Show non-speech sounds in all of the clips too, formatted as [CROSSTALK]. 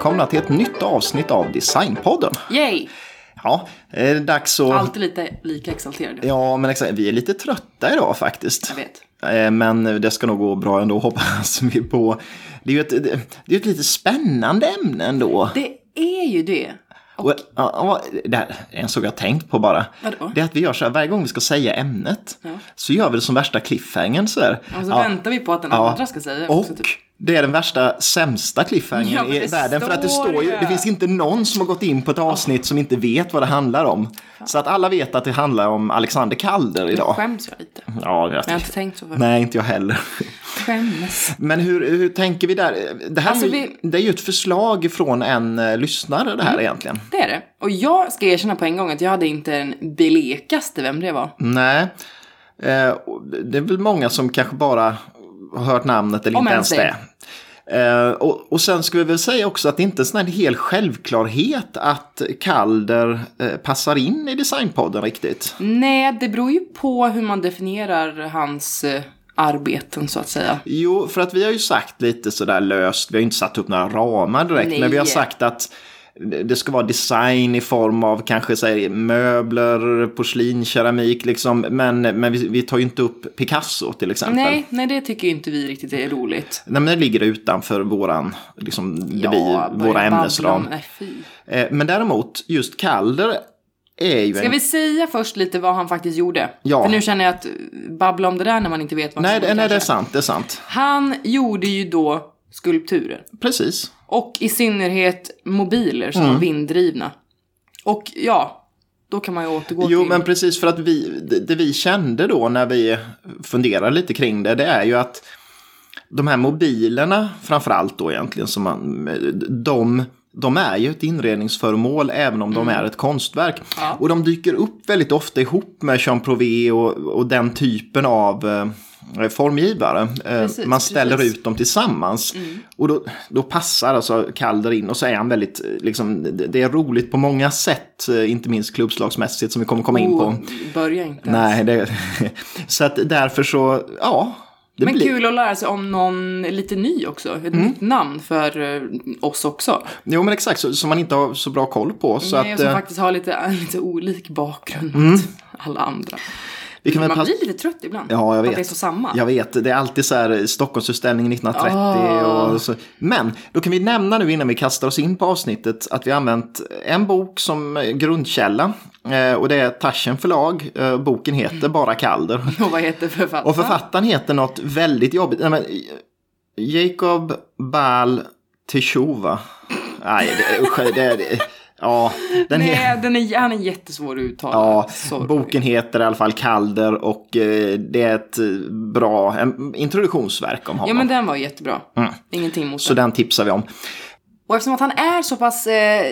välkomna till ett nytt avsnitt av Designpodden. Yay! Ja, det är dags att... Alltid lite lika exalterad. Ja, men exakt, vi är lite trötta idag faktiskt. Jag vet. Eh, Men det ska nog gå bra ändå [LAUGHS] hoppas vi på. Det är ju ett, det det är ett lite spännande ämne ändå. Det är ju det. Och, ja, ja, det här är en sak jag tänkt på bara. Vadå? Det är att vi gör så här, varje gång vi ska säga ämnet Ja. så gör vi det som värsta cliffhangern så här. Och så Ja. väntar vi på att den andra ska säga Och också. Typ. Det är den värsta, sämsta cliffhangern Ja, i världen. För att det står ju, det finns inte någon som har gått in på ett avsnitt som inte vet vad det handlar om. Så att alla vet att det handlar om Alexander Kalder Nu idag. skäms jag lite. Ja, jag, jag har inte tänkt så förut. Nej, inte jag heller. Skämmes. Men hur, hur tänker vi där? Det här Alltså, är, vi- det är ju ett förslag från en eh, lyssnare det här Mm. egentligen. Det är det. Och jag ska erkänna på en gång att jag hade inte den blekaste vem det var. Nej, och det är väl många som kanske bara hört namnet eller Om inte ens ens det. Eh, och, och sen ska vi väl säga också att det inte är en sån hel självklarhet att Kalder eh, passar in i Designpodden riktigt. Nej, det beror ju på hur man definierar hans eh, arbeten så att säga. Jo, för att vi har ju sagt lite sådär löst, vi har ju inte satt upp några ramar direkt, Nej. men vi har sagt att det ska vara design i form av kanske så möbler, porslin, keramik liksom. Men, men vi, vi tar ju inte upp Picasso till exempel. Nej, nej, det tycker inte vi riktigt är roligt. Nej, men det ligger utanför våran, liksom, blir, börja våra ämnesram. Nej. Eh, Men däremot, just Calder är ju Ska en... vi säga först lite vad han faktiskt gjorde? Ja. För nu känner jag att babbla om det där när man inte vet vad Nej, som det, nej, det är sant, det är sant. Han gjorde ju då skulpturer. Precis. Och i synnerhet mobiler som Mm. var vinddrivna. Och ja, då kan man ju återgå Jo, till... men precis för att vi, det, det vi kände då när vi funderade lite kring det, det är ju att de här mobilerna, framför allt då egentligen, som man, de, de är ju ett inredningsföremål även om de är ett konstverk. Mm. Ja. Och de dyker upp väldigt ofta ihop med Jean Prouvé och, och den typen av eh, formgivare. Eh, Precis, man ställer precis. Mm. ut dem tillsammans. Och då, då passar alltså Calder in och så är han väldigt, eh, liksom, det är roligt på många sätt, eh, inte minst klubbslagsmässigt som vi kommer komma in på. Oh, börja inte. Nej, det, [LAUGHS] så att därför så, ja. Det Men blir, kul att lära sig om någon lite ny också. Ett Mm. nytt namn för eh, oss också. Jo, men exakt, som man inte har så bra koll på. Så Nej, att, som eh, Mm. faktiskt har lite, [LAUGHS] lite olik bakgrund mot alla andra. Vi kan Man blir lite trött ibland. Ja, jag Att vet. det är så samma. Jag vet, det är alltid så här Stockholmsutställningen 1930 Ah. och så. Men då kan vi nämna nu innan vi kastar oss in på avsnittet att vi har använt en bok som grundkälla. Eh, och det är Taschen förlag. Eh, boken heter bara Kalder. [LAUGHS] Och vad heter författaren? Och författaren heter något väldigt jobbigt. Nej, men, Jacob Bal Teshova. Nej, det, usch, det, det, ja, den he- Nej, den är, han är jättesvår att uttala. Ja, Sorry. boken heter i alla fall Kalder och eh, det är ett eh, bra en introduktionsverk om Ja, honom. men den var jättebra. Ingenting mot Mm. Så den. den tipsar vi om. Och eftersom att han är så pass eh,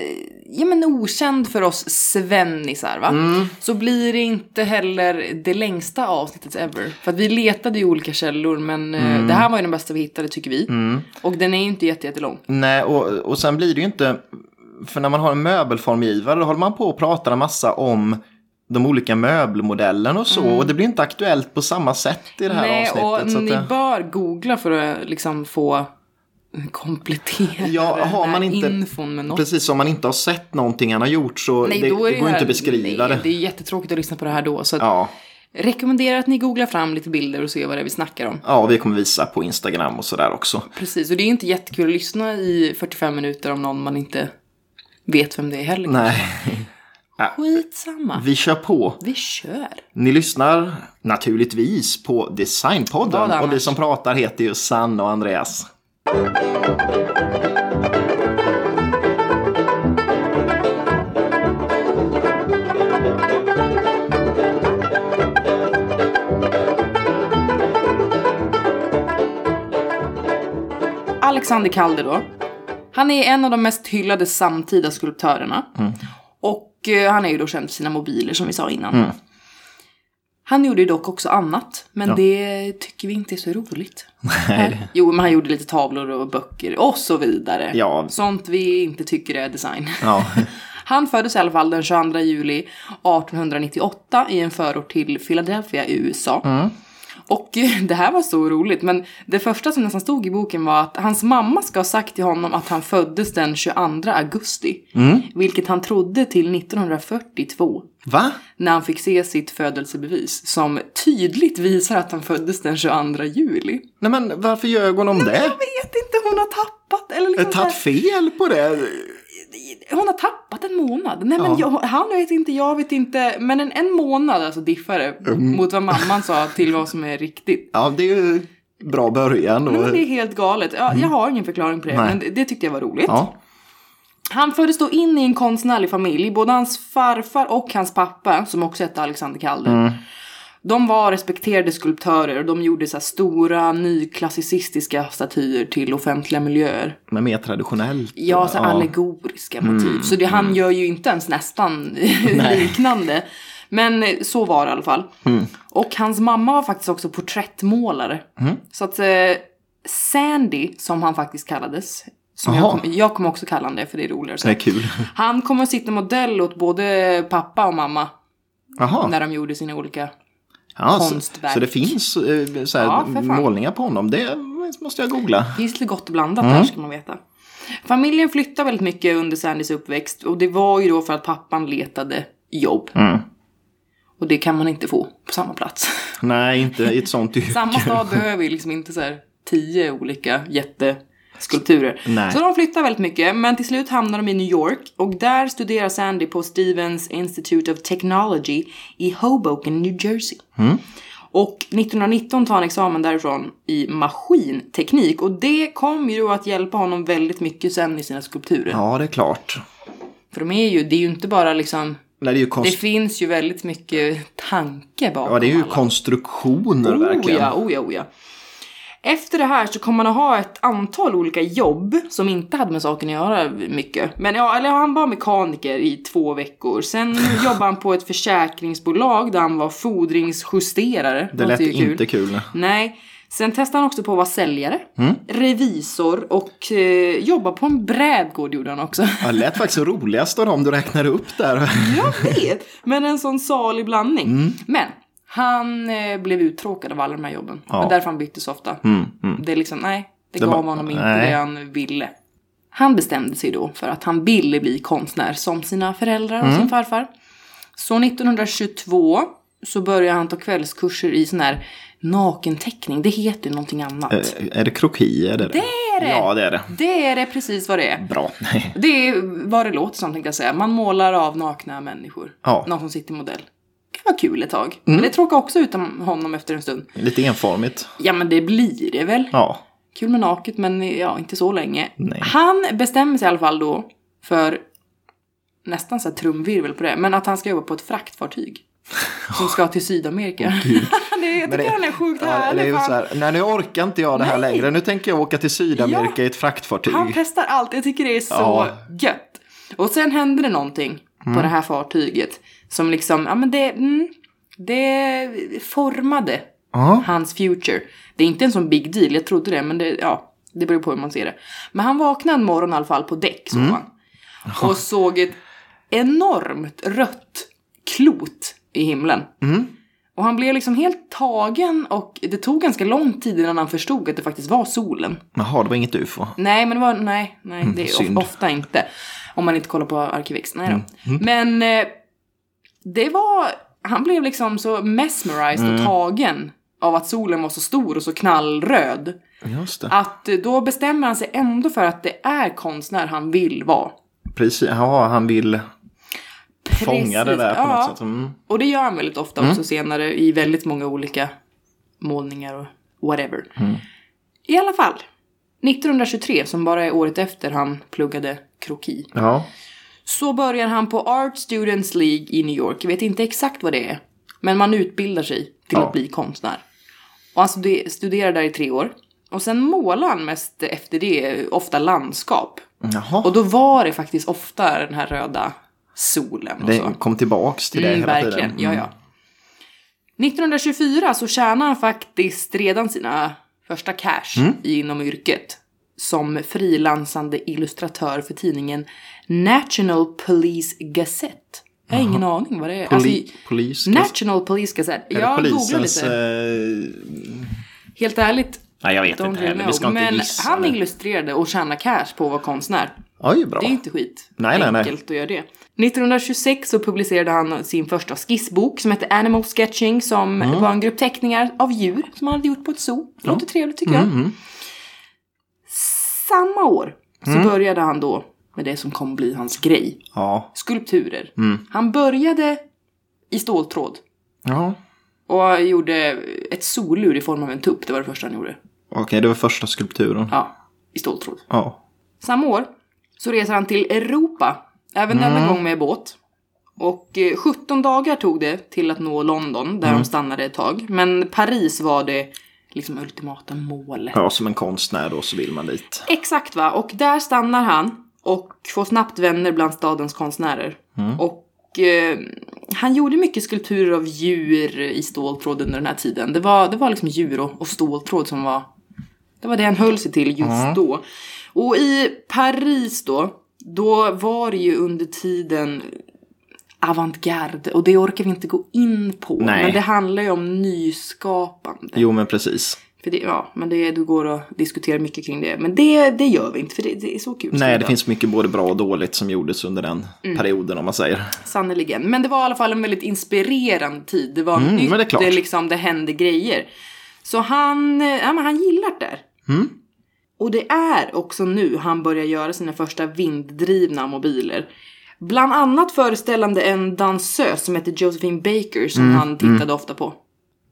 ja, men okänd för oss svennisar, va? Mm. Så blir det inte heller det längsta avsnittet ever. För att vi letade i olika källor, men eh, Mm. det här var ju den bästa vi hittade, tycker vi. Och den är ju inte jätte, jättelång. Nej, och, och sen blir det ju inte... För när man har en möbelformgivare då håller man på och pratar en massa om de olika möbelmodellerna och så. Och det blir inte aktuellt på samma sätt i det här Mm. Nej, avsnittet. och så att ni det... bör googla för att liksom få komplettera Ja, har man inte- infon med något. Precis, om man inte har sett någonting han har gjort så Nej, det, det går här- inte att beskriva nej, det. Det är jättetråkigt att lyssna på det här då. Så att Ja. rekommenderar att ni googlar fram lite bilder och ser vad det är vi snackar om. ja, vi kommer visa på Instagram och sådär också. Precis, och det är inte jättekul att lyssna i 45 minuter om någon man inte vet vem det är heller. Nej, [LAUGHS] Skitsamma. vi kör på. Vi kör. Ni lyssnar naturligtvis på Designpodden och vi som pratar heter ju Sanna och Andreas. Alexander Calder då. Han är en av de mest hyllade samtida skulptörerna. Och eh, han är ju då känd för sina mobiler som vi sa innan. Han gjorde ju dock också annat, men Ja. det tycker vi inte är så roligt. Nej. Jo, men han gjorde lite tavlor och böcker och så vidare. Ja. Sånt vi inte tycker är design. Ja. [LAUGHS] Han föddes i alla fall den 22 juli 1898 i en förort till Philadelphia i USA. Och [LAUGHS] det här var så roligt, men det första som nästan stod i boken var att hans mamma ska ha sagt till honom att han föddes den 22 augusti. Vilket han trodde till 1942. Va? När han fick se sitt födelsebevis som tydligt visar att han föddes den 22 juli. Nej men varför ljög hon om det? Jag vet inte, hon har tappat eller liksom tagit fel på det. Hon har tappat en månad. Nej men Ja. jag, han vet inte, jag vet inte. Men en, en månad alltså diffare Mm. mot vad mamman sa till vad som är riktigt. Ja, det är ju bra början då. Nej, det är helt galet. Ja, Jag har ingen förklaring på det, Nej. men det, det tyckte jag var roligt. Ja. Han föddes då in i en konstnärlig familj. Både hans farfar och hans pappa, som också hette Alexander Calder. Mm. De var respekterade skulptörer och de gjorde så stora nyklassicistiska statyer till offentliga miljöer. Men mer traditionellt. Ja, så allegoriska motiv. Så det, han gör ju inte ens nästan [LAUGHS] liknande. Men eh, så var det i alla fall. Och hans mamma var faktiskt också porträttmålare. Så att eh, Sandy, som han faktiskt kallades. Som jag, kom, jag kommer också kalla honom det, för det är roligare. Så. Det är kul. Han kommer att sitta modell åt både pappa och mamma. Jaha. När de gjorde sina olika... Ja, så, konstverk. så det finns eh, så här, Ja, målningar på honom. Det måste jag googla. Det finns lite gott blandat där ska man veta. Familjen flyttade väldigt mycket under Sandys uppväxt. Och det var ju då för att pappan letade jobb. Mm. Och det kan man inte få på samma plats. Nej, inte i ett sånt [LAUGHS] yrke. Samma stad behöver ju liksom inte så här tio olika jätteskulpturer. Nej. Så de flyttar väldigt mycket, men till slut hamnar de i New York och där studerar Sandy på Stevens Institute of Technology i Hoboken, New Jersey. Mm. Och 1919 tar han examen därifrån i maskinteknik och det kom ju att hjälpa honom väldigt mycket sen i sina skulpturer. Ja, det är klart. För de är ju, det är ju inte bara liksom, Nej, det ju, det konst... finns ju väldigt mycket tanke bakom ja, det är ju alla. konstruktioner Oh verkligen. ja, oh ja, oh ja. Efter det här så kommer han att ha ett antal olika jobb som inte hade med saken att göra mycket. Men ja, eller han var mekaniker i två veckor. Sen [LAUGHS] jobbade han på ett försäkringsbolag där han var fordringsjusterare. Det lät inte kul. Nej. Sen testade han också på att vara säljare, Mm. revisor och eh, jobba på en brädgård gjorde han också. Ja, det lät faktiskt roligast av dem du räknar upp där. Jag vet, men en sån salig blandning. Mm. Men han eh, blev uttråkad av alla de här jobben. Ja. Och därför han bytte så ofta. Mm, mm. Det är liksom, nej, det, Det gav var- honom inte nej. det han ville. Han bestämde sig då för att han ville bli konstnär som sina föräldrar och Mm. sin farfar. Så 1922 så började han ta kvällskurser i sån här nakenteckning. Det heter ju någonting annat. Eh, Är det krokier? Det Det är det! Ja, det är det. Det är det precis vad det är. Bra. Det är vad det låter som tänkte jag säga. Man målar av nakna människor. Ja. Någon som sitter modell. Det kan vara kul ett tag. Men det tråkar också ut om honom efter en stund. Lite enformigt. Ja men det blir det väl. Ja. Kul med naket men ja, inte så länge. Nej. Han bestämmer sig i alla fall då för nästan så här trumvirvel på det. Men att han ska jobba på ett fraktfartyg. Som ska till Sydamerika. [LAUGHS] det, jag tycker han är sjukt Ja, det är härlig. här, nej, nu orkar inte jag det här Nej. längre. Nu tänker jag åka till Sydamerika Ja. i ett fraktfartyg. han testar allt. Jag tycker det är så Ja. gött. Och sen hände det någonting Mm. på det här fartyget. Som liksom, ja men det, mm, det formade Ja. hans future. Det är inte en sån big deal, jag trodde det, men det, ja, det beror på hur man ser det. Men han vaknade en morgon i alla fall på däck, såg han. Och såg ett enormt rött klot i himlen. Och han blev liksom helt tagen och det tog ganska lång tid innan han förstod att det faktiskt var solen. Jaha, det var inget ufo. Nej, men det var, nej, nej, det är of, ofta inte. Om man inte kollar på Arkivix, nej då. Men eh, det var, han blev liksom så mesmerized och tagen av att solen var så stor och så knallröd. Att eh, då bestämmer han sig ändå för att det är konstnär han vill vara. Precis. Ja, han vill fånga det Precis, där på ja. något sätt. Mm. Och det gör han väldigt ofta också senare i väldigt många olika målningar och whatever. I alla fall. 1923, som bara är året efter han pluggade kroki, Ja. Så börjar han på Art Students League i New York. Jag vet inte exakt vad det är, men man utbildar sig till Ja. att bli konstnär. Och han stude- studerar där i tre år. Och sen målar han mest efter det, ofta landskap. Jaha. Och då var det faktiskt ofta den här röda solen och så. Det kom tillbaks till det Mm, hela verkligen, tiden. Mm. ja ja. 1924 så tjänar han faktiskt redan sina första cash Mm. inom yrket. Som frilansande illustratör för tidningen National Police Gazette. Jag har ingen aning vad det är. Poli, alltså, polis, National Police Gazette. Jag googlade lite. Eh, Helt ärligt. nej, jag vet inte heller. Vi ska inte Men gissa. han men- illustrerade och tjänade cash på att vara konstnär. Oj, bra. Det är inte skit Nej, nej, nej. enkelt att göra det. 1926 så publicerade han sin första skissbok som hette Animal Sketching som Mm. var en grupp teckningar av djur som han hade gjort på ett zoo. Låter trevligt tycker jag. Mm, Samma år så Mm. började han då med det som kommer bli hans grej. Ja. Skulpturer. Mm. Han började i ståltråd Ja. och gjorde ett solur i form av en tupp. Det var det första han gjorde. Okej, det var första skulpturen. Ja, i ståltråd. Ja. Samma år så reser han till Europa, även denna gång med båt. Och eh, 17 dagar tog det till att nå London, där de stannade ett tag. Men Paris var det liksom ultimata målet. Ja, som en konstnär då så vill man dit. Exakt va, och där stannar han och får snabbt vänner bland stadens konstnärer. Och eh, han gjorde mycket skulpturer av djur i ståltråd under den här tiden. Det var, det var liksom djur och, och ståltråd som var, det var det han höll sig till just då. Och i Paris då, då var det ju under tiden avantgarde och det orkar vi inte gå in på. Nej. Men det handlar ju om nyskapande. Jo, men precis. För det, ja, men det, det går att diskutera mycket kring det. Men det, det gör vi inte, för det, det är så kul. Nej, skrivet. det finns mycket både bra och dåligt som gjordes under den Mm. perioden om man säger. Sannerligen. Men det var i alla fall en väldigt inspirerande tid. Det var Mm, nytt, det klart. liksom, det hände grejer. Så han, eh, ja, men han gillar det där. Mm. Och det är också nu han börjar göra sina första vinddrivna mobiler. Bland annat föreställande en dansös som heter Josephine Baker som Mm, han tittade ofta på.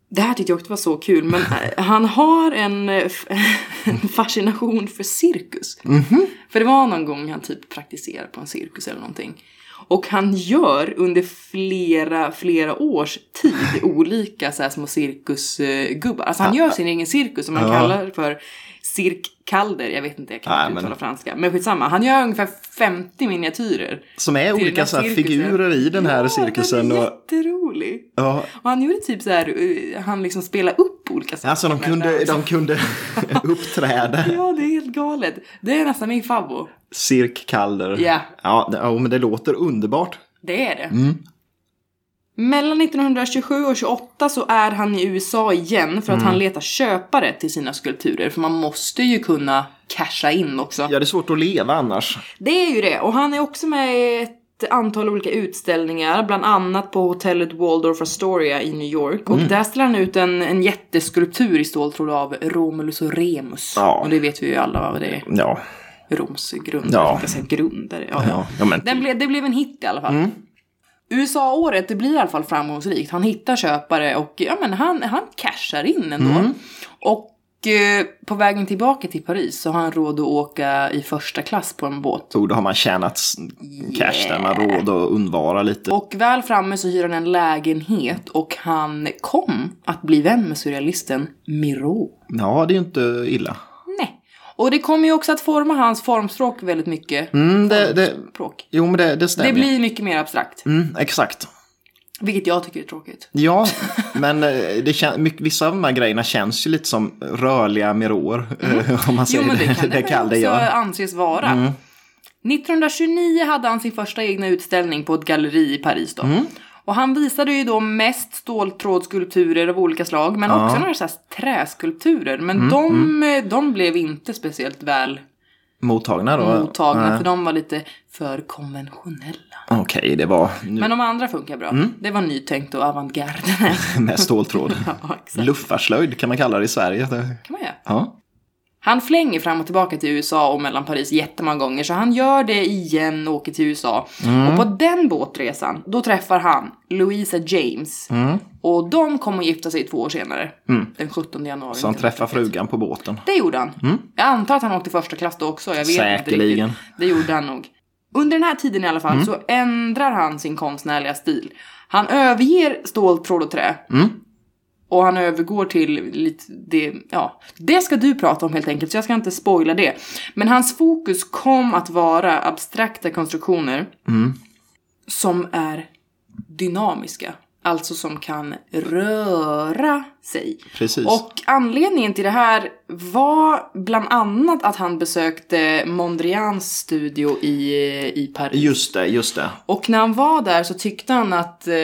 Det här tyckte jag också var så kul, men [LAUGHS] eh, han har en, eh, [LAUGHS] en fascination för cirkus. Mhm. För det var någon gång han typ praktiserade på en cirkus eller någonting. Och han gör under flera, flera års tid [LAUGHS] olika så här små cirkusgubbar. Alltså han gör sin egen cirkus som man Ja. kallar för cirkkalder. Jag vet inte, jag kan Nej, inte men- uttala franska. Men skitsamma, han gör ungefär 50 miniatyrer. Som är olika så figurer i den här ja, cirkusen. Den är Och, jätterolig. ja, Och han gjorde typ så här, eh, han liksom spelade upp olika saker. alltså de kunde, de kunde [LAUGHS] uppträda. Ja, det är helt galet. Det är nästan min favvo. Cirk Calder. Ja. Ja, ja, men det låter underbart. Det är det. Mm. Mellan 1927 och 28 så är han i USA igen för att Mm. han letar köpare till sina skulpturer. För man måste ju kunna casha in också. Ja, det är svårt att leva annars. Det är ju det. Och han är också med i ett antal olika utställningar. Bland annat på hotellet Waldorf Astoria i New York. Mm. Och där ställer han ut en, en jätteskulptur i ståltråd av Romulus och Remus. Ja. Och det vet vi ju alla vad det är. Ja, Roms grundare. Ja. Jag ska säga grundare. Ja, ja. ja, ja men Den ble, det blev en hit i alla fall. Mm. USA-året, det blir i alla fall framgångsrikt. Han hittar köpare och ja, men han, han cashar in ändå. Mm. Och eh, på vägen tillbaka till Paris så har han råd att åka i första klass på en båt. så då har man tjänat s- cash där, man råd att undvara lite. Och väl framme så hyr han en lägenhet och han kom att bli vän med surrealisten Miro. Ja, det är ju inte illa. Och det kommer ju också att forma hans formspråk väldigt mycket. Mm, det, det, jo, men det, det stämmer. Det blir mycket mer abstrakt. Mm, exakt. Vilket jag tycker är tråkigt. Ja, [LAUGHS] men eh, det vissa av de här grejerna känns ju lite som rörliga miråer. eh, [LAUGHS] Om man Jo säger men det kan det, det kan det också anses vara. 1929 hade han sin första egna utställning på ett galleri i Paris då. Mm. Och han visade ju då mest ståltrådsskulpturer av olika slag men också några så här träskulpturer. Men Mm, de, eh, de blev inte speciellt väl Mottagna då? mottagna för de var lite för konventionella. Okej, det var nu Men de andra funkar bra. Mm. Det var nytänkt och avantgarde. [LAUGHS] med ståltråd. [LAUGHS] ja. Luffarslöjd kan man kalla det i Sverige. Det- kan man göra. Ja. Han flänger fram och tillbaka till USA och mellan Paris jättemånga gånger så han gör det igen och åker till USA. Mm. Och på den båtresan, då träffar han Louisa James. Mm. Och de kommer att gifta sig två år senare. Den 17 januari. Så han träffar frugan på båten. Det gjorde han. Jag antar att han åkte första klass då också. Jag vet inte Säkerligen. riktigt. Det gjorde han nog. Under den här tiden i alla fall så ändrar han sin konstnärliga stil. Han överger ståltråd och trä. Och han övergår till lite det, ja, det ska du prata om helt enkelt, så jag ska inte spoila det. Men hans fokus kom att vara abstrakta konstruktioner som är dynamiska. alltså som kan röra sig. Precis. Och anledningen till det här var bland annat att han besökte Mondrians studio i, i Paris. Just det, just det. Och när han var där så tyckte han att eh,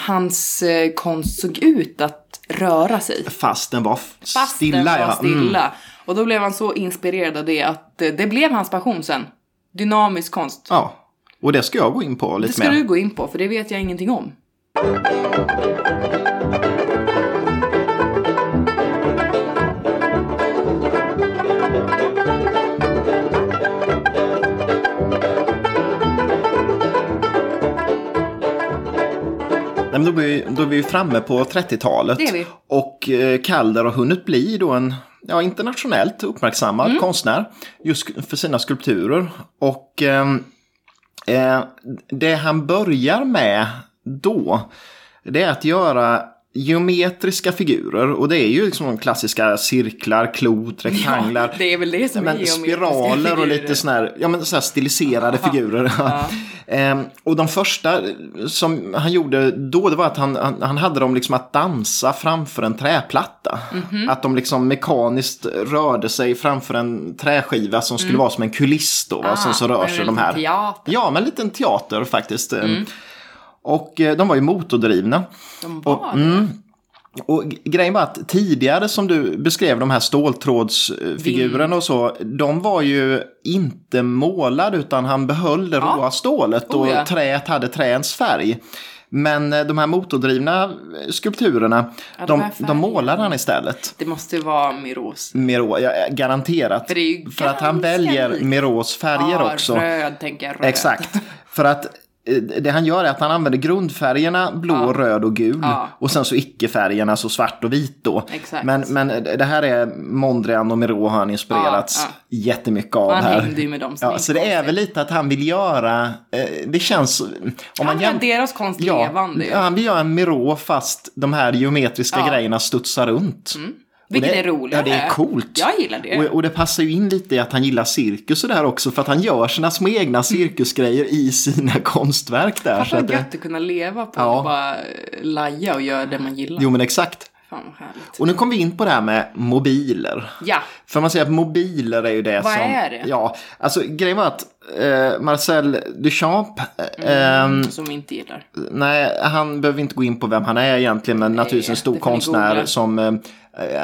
hans eh, konst såg ut att röra sig. Fast den var Fast stilla. den var ja. stilla. Mm. Och då blev han så inspirerad av det att eh, det blev hans passion sen. Dynamisk konst. Ja, och det ska jag gå in på Det lite ska mer. du gå in på, för det vet jag ingenting om. Men då, är vi, då är vi framme på 30-talet. Det är vi. Och eh, Calder har hunnit bli då en ja, internationellt uppmärksammad Mm. konstnär. Just för sina skulpturer. Och ehm, eh, det han börjar med då. Det är att göra geometriska figurer. Och det är ju liksom de klassiska cirklar, klot, rektanglar. det är väl det som är men geometriska spiraler och figurer. lite såna här, ja, men så här stiliserade [LAUGHS] figurer. [LAUGHS] Ehm, och de första som han gjorde då, det var att han, han, han hade dem liksom att dansa framför en träplatta. Mhm. Att de liksom mekaniskt rörde sig framför en träskiva som skulle vara som en kuliss då. Mm. Ah, som så rör men sig de här. teater. Ja, men en liten teater faktiskt. Mm. Och eh, de var ju motordrivna. De var Och, mm, och grejen var att tidigare som du beskrev de här ståltrådsfigurerna och så, de var ju inte målade utan han behöll det Ja. råa stålet och Oh, ja. träet hade träns färg. Men eh, de här motordrivna skulpturerna, Ja, de de, de, målade han istället. Det måste vara Miros. Miro, ja, garanterat. För det ju För att han väljer. Miros färger Ja, också. röd tänker jag. Röd. Exakt. För att eh, det han gör är att han använder grundfärgerna blå, Ja. röd och gul. Ja. Och sen så icke-färgerna, så svart och vit då. Exakt. Men, men det här är Mondrian och Miro har han inspirerats Ja, jättemycket av Han här. hängde ju med dem. Ja, så det är väl lite att han vill göra, eh, det känns... Om Han man gör deras konst ja, levande. ja, han vill göra en Miro fast de här geometriska Ja. Mm. grejerna studsar runt. Vilket det, är roligare. Ja, det är coolt. Jag gillar det. Och, och det passar ju in lite i att han gillar cirkus och det här också. För att han gör sina små egna cirkusgrejer i sina [LAUGHS] konstverk där. Att vad gött att kunna leva på Ja. att bara eh, laja och göra det man gillar. jo men exakt. Fan vad. Och nu kom vi in på det här med mobiler. Ja, För man säger att mobiler är ju det Vad som... är det? Ja, alltså grejen var att eh, Marcel Duchamp, eh, Mm. som vi inte gillar. nej, han behöver inte gå in på vem han är egentligen, men naturligtvis en stor konstnär som, eh,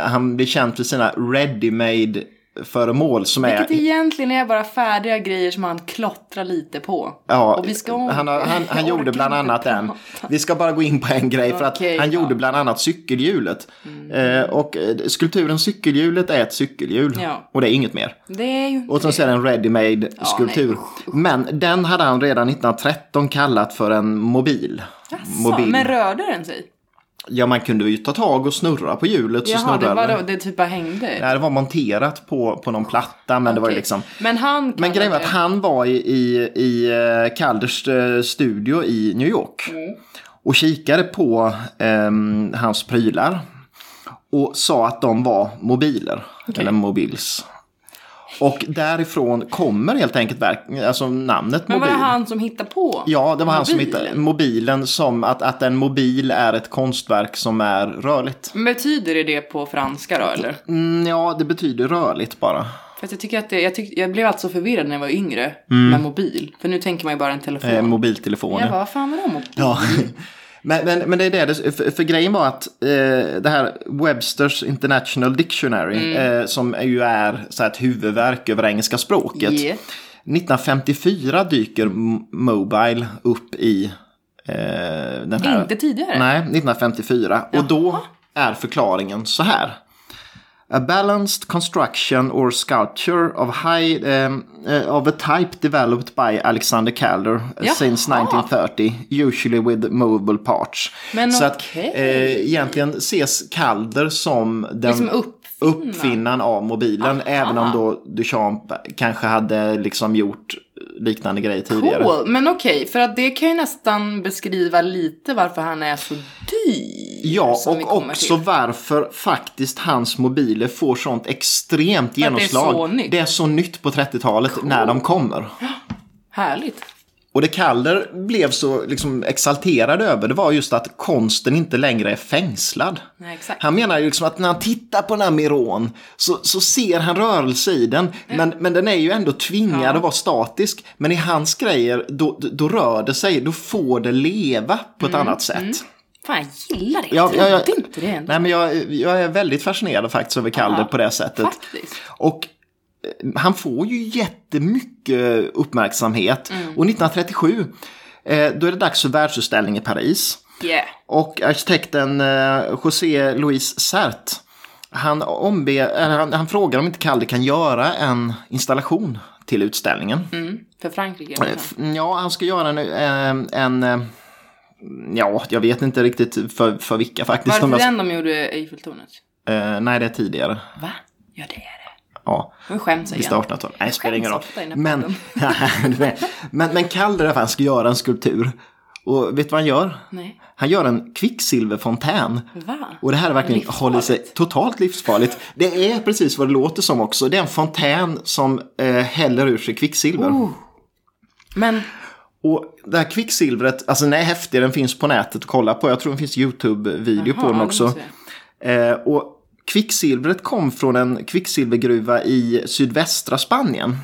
han blir känd för sina ready-made föremål som Vilket är... egentligen är bara färdiga grejer som han klottrar lite på. Ja, och vi ska... han, har- han, han gjorde bland annat en. Vi ska bara gå in på en grej för att Okej, han ja. Mm. gjorde bland annat cykelhjulet. Eh, och eh, skulpturen cykelhjulet är ett cykelhjul. Ja. Och det är inget mer. Det är ju... Och sen så är det en ready-made skulptur. nej, Men den hade han redan 1913 kallat för en mobil. Jaså, men rörde den sig? Ja, man kunde ju ta tag och snurra på hjulet så Jaha, det snurrade var då, det typ bara hängde? Nej, det var monterat på, på någon platta, men det var ju liksom... Men han Men grejen var att han var i, i, i eh, Calders eh, studio i New York. Mm. Och kikade på ehm, hans prylar. Och sa att de var mobiler. Eller mobils. Och därifrån kommer helt enkelt alltså namnet Men var mobil. det han som hittade på? Ja, det var han som mobilen? hittade mobilen som att, att en mobil är ett konstverk som är rörligt. Men Betyder det det på franska då eller? Mm, ja, det betyder rörligt bara. För jag tycker att det, jag, tyck, jag blev alltså förvirrad när jag var yngre Mm. med mobil. För nu tänker man ju bara en telefon. Eh, mobiltelefon. jag bara, vad fan var det mobil? Ja. [LAUGHS] Men, men, men det är det, för, för grejen var att eh, det här Websters International Dictionary, Mm. eh, som ju är så här, ett huvudverk över engelska språket. Yeah. 1954 dyker Mobile upp i eh, den här. Inte tidigare? Nej, 1954. Och då är förklaringen så här. A balanced construction or sculpture of high um, uh, of a type developed by Alexander Calder Jaha. since 1930, usually with movable parts. Men Så att okej. eh, egentligen ses Calder som den Liksom uppfinnaren. uppfinnaren av mobilen, även om då Duchamp kanske hade liksom gjort liknande grejer tidigare. Cool, men okej, för att det kan ju nästan beskriva lite varför han är så dyr. Ja, och också till. varför faktiskt hans mobiler får sånt extremt det är genomslag. så nytt. Det är så nytt på 30-talet när de kommer. Härligt. Och det Kalder blev så liksom exalterad över det var just att konsten inte längre är fängslad. Nej. Han menar ju liksom att när han tittar på den här Miron så, så ser han rörelse i den. Men, men den är ju ändå tvingad Ja. att vara statisk. Men i hans grejer, då, då rör det sig, då får det leva på ett Mm, annat sätt. Fan, jag gillar det. Ja, Jag trodde ja, ja. inte det ändå. Nej, men jag, jag är väldigt fascinerad faktiskt över Kalder Ja, på det sättet. Faktiskt. Och han får ju jättemycket uppmärksamhet. Mm. Och 1937, eh, då är det dags för världsutställning i Paris. Yeah. Och arkitekten eh, José Luis Sert, han, ombe, han, han frågar om inte Calder kan göra en installation till utställningen. Mm. För Frankrike. F- Ja, han ska göra en, en eh, ja, jag vet inte riktigt för, för vilka faktiskt. Var det den de gjorde Eiffeltornet? eh, nej, det är tidigare. Va? Ja, det är det. Ja. Nu skäms jag igen. 1800-talet? Nej, det spelar ingen roll. i den [LAUGHS] Men, men, men Calder han ska göra en skulptur. Och vet du vad han gör? Nej. Han gör en kvicksilverfontän. Va? Och det här är verkligen håller sig totalt livsfarligt. Det är precis vad det låter som också. Det är en fontän som eh, häller ur sig kvicksilver. Oh. Men Och det här kvicksilvret, alltså den är häftig, den finns på nätet att kolla på. Jag tror det finns YouTube-video på den också. Eh, och kvicksilvret kom från en kvicksilvergruva i sydvästra Spanien.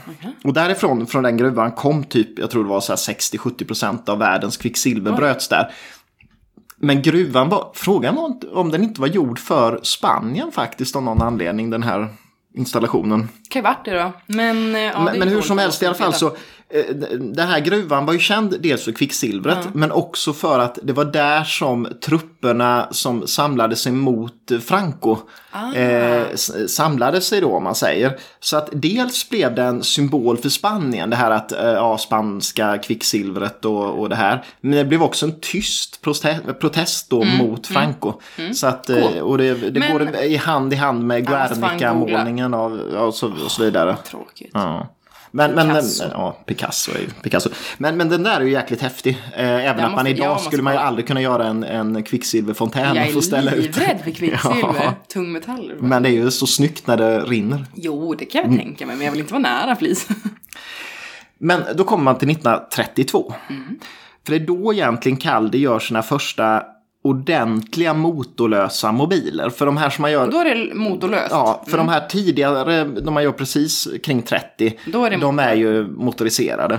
Och därifrån, från den gruvan, kom typ, jag tror det var så här 60-70% av världens kvicksilver bröts där. Men gruvan var, frågan var om den inte var gjord för Spanien faktiskt av någon anledning, den här installationen. kan ju varit det då. Men, eh, ja, det men, är men hur som helst i alla fall så, den här gruvan var ju känd dels för kvicksilvret, men också för att det var där som trupperna som samlade sig mot eh, Franco Ah. eh, samlade sig då om man säger. Så att dels blev det en symbol för Spanien, det här att eh, ja, spanska kvicksilvret och, och det här. Men det blev också en tyst prote- protest då mot Franco. Så att, eh, Mm. Och det, det Men- går i hand i hand med Guernica-målningen och, så, och så vidare. Tråkigt. Ja. Men, men, Picasso. men, ja, Picasso är Picasso. Men, men den där är ju jäkligt häftig. Eh, även att man idag måste skulle man ju aldrig kunna göra en, en kvicksilverfontän Jag få ställa är ut. livrädd för kvicksilver. [LAUGHS] Ja. Tungmetaller. Men det är ju så snyggt när det rinner. Jo, det kan jag Mm. tänka mig, men jag vill inte vara nära flis. [LAUGHS] Men då kommer man till 1932. För det är då egentligen Caldi gör sina första ordentliga motorlösa mobiler. För de här som man gör... Då är det motorlöst. Ja, för de här tidigare, de man gör precis kring 30, Då är det de är ju motoriserade.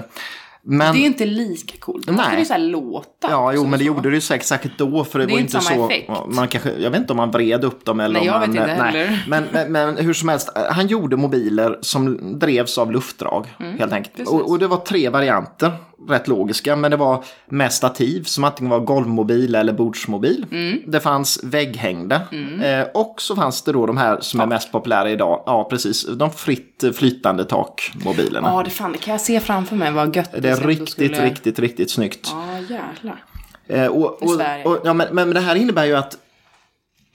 Men... Det är inte lika coolt. Nej. det ju så här låta. Ja, jo, men det så. gjorde det ju säkert, säkert då. För det, Det var inte så. effekt. Man kanske, jag vet inte om man vred upp dem eller Nej, om jag man, vet inte heller. Men, men, men hur som helst, han gjorde mobiler som drevs av luftdrag. helt enkelt. Mm. Och, och det var tre varianter, rätt logiska. Men det var med stativ som antingen var golvmobil eller bordsmobil. Mm. Det fanns vägghängda. Eh, och så fanns det då de här som är mest populära idag. Ja, precis. De fritt flytande takmobilerna. Ja, det fan, det kan jag se framför mig vad gött det är riktigt, skulle... riktigt, riktigt snyggt. Ja, jävlar. Eh, och, och, och, ja, men, men det här innebär ju att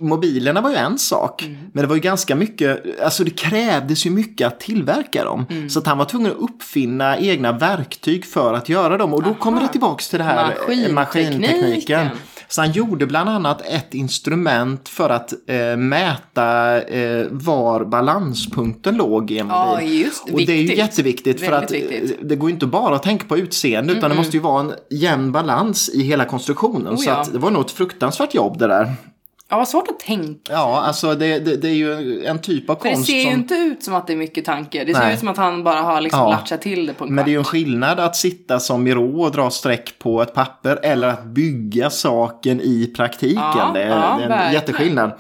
mobilerna var ju en sak. Mm. Men det var ju ganska mycket, alltså det krävdes ju mycket att tillverka dem. Mm. Så att han var tvungen att uppfinna egna verktyg för att göra dem. Och då kommer det tillbaks till det här eh, Maskintekniken. maskintekniken. Så han gjorde bland annat ett instrument för att eh, mäta eh, var balanspunkten låg i en Ja, mobil. det. Och det är ju Viktigt. jätteviktigt för att viktigt. eh, det går ju inte bara att tänka på utseende utan det måste ju vara en jämn balans i hela konstruktionen. Oh, så ja. att det var nog ett fruktansvärt jobb det där. Ja, vad svårt att tänka. Ja, alltså det, det, det är ju en typ av För det konst ser ju som... inte ut som att det är mycket tanke. Det ser Nej. ut som att han bara har liksom Ja. latchat till det på en Men det är ju en kvart. skillnad att sitta som Miro och dra streck på ett papper eller att bygga saken i praktiken. Ja, det är, ja, det är en verkligen. jätteskillnad.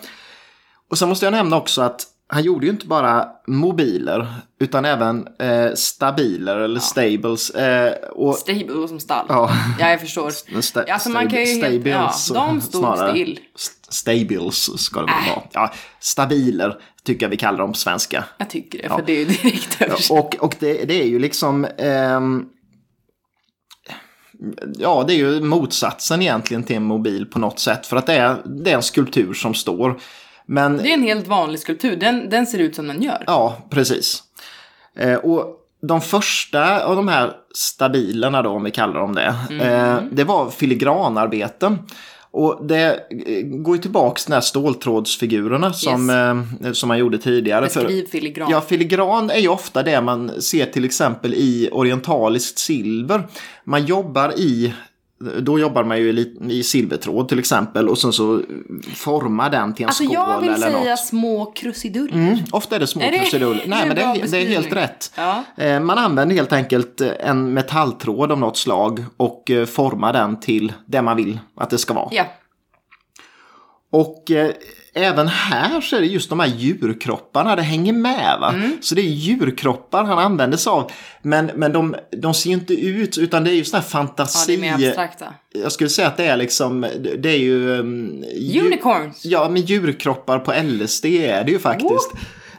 Och sen måste jag nämna också att han gjorde ju inte bara mobiler utan även eh, stabiler eller stables. Eh, och, Stable som stall. Ja. Ja, jag förstår. [LAUGHS] sta- Alltså, man kan ju helt- stables, ja, de stod snarare. still. St- Stables ska det väl Äh. vara. Ja, stabiler tycker jag vi kallar dem på svenska. Jag tycker det, för det är ju direkt översatt. Och, och det, det är ju liksom... ehm, ja, det är ju motsatsen egentligen till en mobil på något sätt. För att det är, det är en skulptur som står. Men Det är en helt vanlig skulptur. Den, den ser ut som den gör. Ja, precis. Eh, och de första av de här stabilerna då, om vi kallar dem det, Mm. eh, det var filigranarbeten. Och det eh, går ju tillbaks till de här ståltrådsfigurerna som, eh, som man gjorde tidigare. Beskriv filigran. Ja, filigran är ju ofta det man ser till exempel i orientaliskt silver. Man jobbar i då jobbar man ju i, silvertråd till exempel och sen så formar den till en alltså skål jag vill eller säga något. små krusiduller. Mm, ofta är det små Är krusiduller. det Nej, men det är, det är helt rätt. Ja. Eh, Man använder helt enkelt en metalltråd av något slag och eh, formar den till det man vill att det ska vara. Ja. Och eh, även här så är det just de här djurkropparna, det hänger med. Va? Mm. Så det är djurkroppar han använder sig av. Men, men de, de ser ju inte ut, utan det är ju sån här ja, det fantasi. är mer abstrakta. Jag skulle säga att det är liksom, det är ju... um, djur- Unicorns. Ja, med djurkroppar på LSD är det ju faktiskt.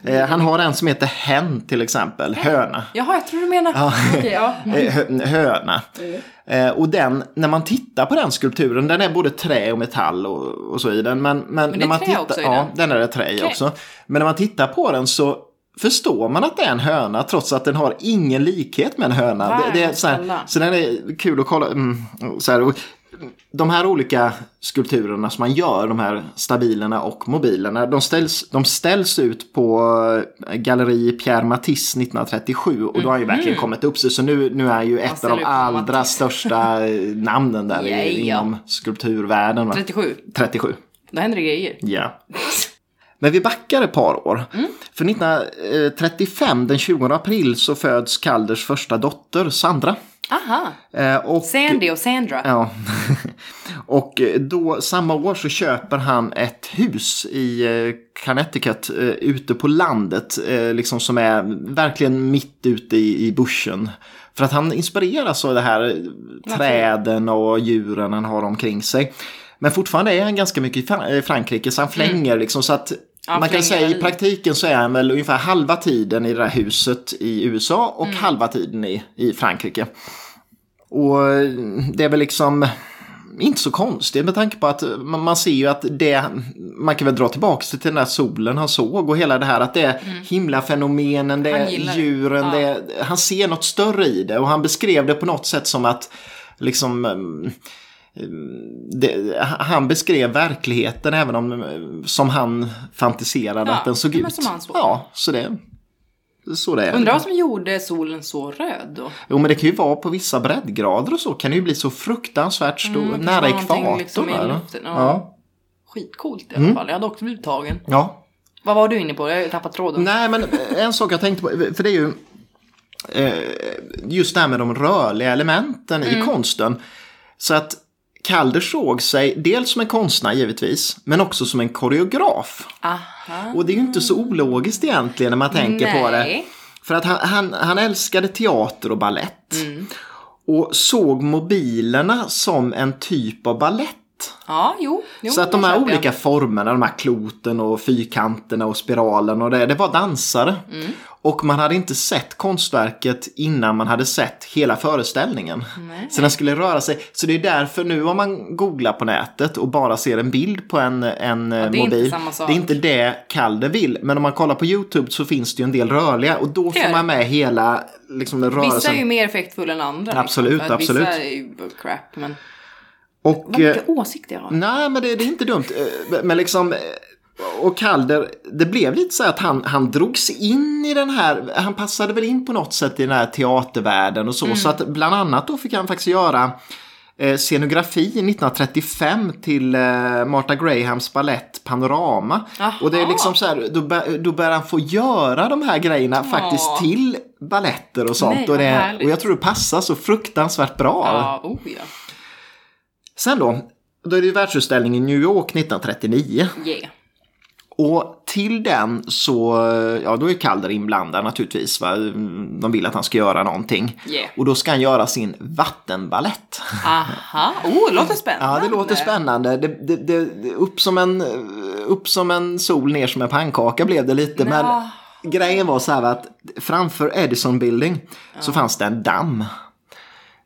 Eh, han har en som heter hen till exempel, höna. Jaha, jag tror du menar... [LAUGHS] Okej, ja. [LAUGHS] Eh, hö- höna. Eh, och den, när man tittar på den skulpturen, den är både trä och metall och, och så i den. Men, men, det är när man trä tittar, också i Ja, den? den är det trä i Okej. också. Men när man tittar på den så förstår man att det är en höna trots att den har ingen likhet med en höna. Det, det är så, här, så den är kul att kolla. Mm, så här, de här olika skulpturerna som man gör, de här stabilerna och mobilerna, de ställs, de ställs ut på eh, galleri Pierre Matisse 1937 och då har han ju verkligen kommit upp sig. Så nu, nu är ju ett av de allra största eh, namnen där [LAUGHS] Ja, ja. i, inom skulpturvärlden. Va? 37. 37. Då händer det grejer. Ja. [LAUGHS] Men vi backar ett par år. Mm. För 1935, den 20 april, så föds Kalders första dotter, Sandra. Aha. Eh, Och, Sandy och Sandra. Ja. [LAUGHS] och då, samma år så köper han ett hus i eh, Connecticut, eh, ute på landet, eh, liksom som är verkligen mitt ute i, i bushen. För att han inspireras av det här eh, träden och djuren han har omkring sig. Men fortfarande är han ganska mycket i Fra- eh, Frankrike så han flänger liksom så att Man kan säga i praktiken så är han väl ungefär halva tiden i det här huset i USA och halva tiden i, i Frankrike. Och det är väl liksom inte så konstigt med tanke på att man, ser ju att det, man kan väl dra tillbaka till den där solen han såg och hela det här att det är himlafenomenen, det är djuren, Ja. det är, han ser något större i det och han beskrev det på något sätt som att liksom mm, det, han beskrev verkligheten även om som han fantiserade Ja, att den såg ut. som. Ja, så det, så det är. Undrar vad som gjorde solen så röd då? Jo men det kan ju vara på vissa breddgrader och så kan det ju bli så fruktansvärt stor, Mm, nära ekvatorn. liksom ja. ja. Skitcoolt i Mm. alla fall. Jag hade också blivit tagen. ja. Vad var du inne på? Jag har tappat tråden. Nej men en sak jag tänkte på, för det är ju eh, just det här med de rörliga elementen Mm. i konsten. Så att Calder såg sig dels som en konstnär givetvis, men också som en koreograf. Aha. Och det är ju inte så ologiskt egentligen när man tänker på det. Nej. För att han, han, han älskade teater och ballett. Mm. Och såg mobilerna som en typ av ballett. Ja, jo. jo Så att de här köper jag. olika formerna, de här kloten och fyrkanterna och spiralen och det, det var dansare. Mm. Och man hade inte sett konstverket innan man hade sett hela föreställningen. Så den skulle röra sig. Så det är därför nu om man googlar på nätet och bara ser en bild på en, en eh, det mobil. Det är inte det Calder vill. Men om man kollar på YouTube så finns det ju en del rörliga och då får man med hela liksom, rörelsen. Vissa är ju mer effektfulla än andra. Absolut, liksom. Absolut. Vissa är ju crap, men... och, Vad eh, mycket åsikter jag har. Nej, men det, det är inte dumt. Eh, Men liksom, eh, och Calder, det blev lite så att han, han drogs in i den här, han passade väl in på något sätt i den här teatervärlden och så. Så att bland annat då fick han faktiskt göra eh, scenografi 1935 till eh, Martha Grahams ballett Panorama. Aha. Och det är liksom så här, då, bör, då börjar han få göra de här grejerna faktiskt till balletter och sånt. Nej, och, det, och jag tror det passar så fruktansvärt bra. Ja, oh ja. Sen då, då är det ju världsutställning i New York 1939. Yeah. Och till den så, ja då är Calder inblandad naturligtvis. Va? De vill att han ska göra någonting. Yeah. Och då ska han göra sin vattenballett. Aha. Oh, det låter spännande. Ja, det låter spännande. Det, det, det, upp, som en, upp som en sol, ner som en pannkaka blev det lite. Men Ja. grejen var så här att framför Edison Building så fanns det en damm.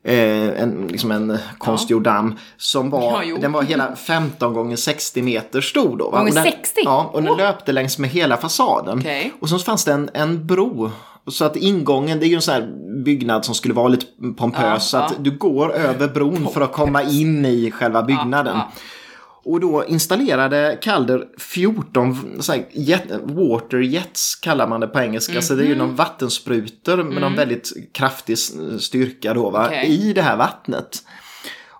Eh, en, liksom en konstgjord damm som var, Ja, den var hela 15 gånger 60 meter stor då. Va? Gånger den, 60? Ja, och den löpte längs med hela fasaden. Okej. Och så fanns det en, en bro. Så att ingången, det är ju en sån här byggnad som skulle vara lite pompös. Ja, så att ja. du går över bron för att komma in i själva byggnaden. ja. Och då installerade Calder 14 så här, jet, water jets kallar man det på engelska. Så det är ju någon vattensprutor med någon väldigt kraftig styrka då va, Okej. i det här vattnet.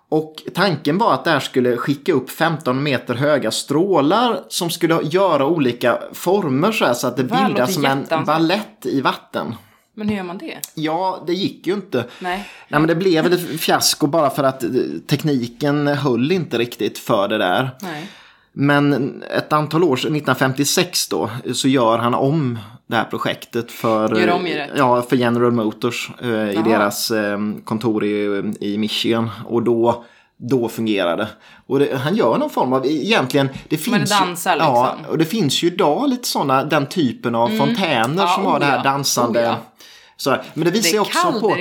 Och tanken var att det här skulle skicka upp 15 meter höga strålar som skulle göra olika former så, här, så att det bildas som en ballett i vatten. Men hur gör man det? Ja, det gick ju inte. Nej. Nej, men det blev ett fiasko bara för att eh, tekniken höll inte riktigt för det där. Nej. Men ett antal år sedan, 1956 då, så gör han om det här projektet för, Gör om, gör rätt. ja, för General Motors eh, i deras eh, kontor i, i Michigan. Och då, då fungerar det. Och det, han gör någon form av, egentligen, det finns det dansar ju, Ja, liksom. och det finns ju idag lite sådana, den typen av fontäner Mm. Ja, som har det här ja. dansande. Oh ja. Så, men det visar Det är också på...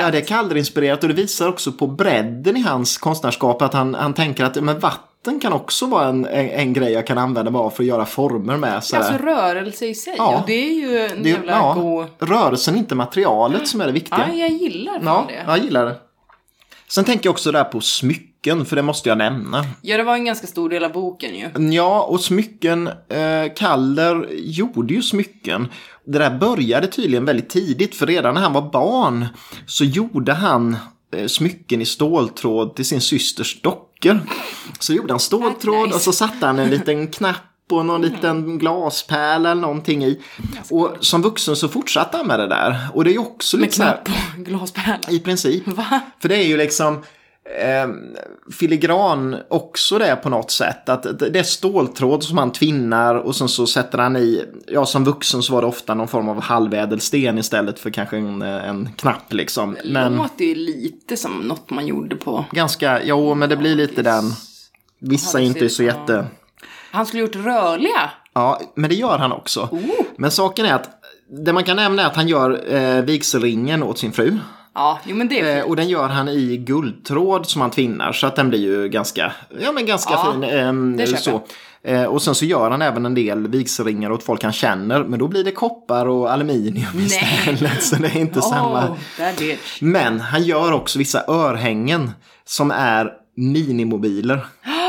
Ja, det är Calder-inspirerat och det visar också på bredden i hans konstnärskap. Att han, han tänker att men vatten kan också vara en, en, en grej jag kan använda av för att göra former med. Så. Alltså rörelse i sig. Ja. Och det är ju en det, jävla ja, god... Rörelsen, inte materialet som är det viktiga. Ja, jag gillar Ja, det. jag gillar det. Sen tänker jag också där på smycken, för det måste jag nämna. Ja, det var en ganska stor del av boken ju. Ja, och smycken, eh, Kaller gjorde ju smycken. Det där började tydligen väldigt tidigt, för redan när han var barn så gjorde han eh, smycken i ståltråd till sin systers dockor. Så gjorde han ståltråd Nice. och så satte han en liten knapp och någon liten glaspärla eller någonting i. Och som vuxen så fortsatte han med det där. Och det är ju också Med lite så här, glaspärla. i princip. Va? För det är ju liksom eh, filigran också det på något sätt. Att det det är ståltråd som han tvinnar och sen så sätter han i, ja som vuxen så var det ofta någon form av halvädelsten istället för kanske en, en knapp liksom. Det Men låter ju lite som något man gjorde på... ganska, jo men det blir lite den, vissa det är inte så jätte... Han skulle gjort rörliga. Ja, men det gör han också. Men saken är att det man kan nämna är att han gör eh, vigselringen åt sin fru. Ja, jo men det är Eh, fint. och den gör han i guldtråd som han tvinnar så att den blir ju ganska, ja men ganska Ja, fin. ehm, det så. Eh, och sen så gör han även en del vigselringar åt folk han känner men då blir det koppar och aluminium Nej. istället så det är inte [LAUGHS] samma. Oh, bitch. Men han gör också vissa örhängen som är minimobiler. [GASPS]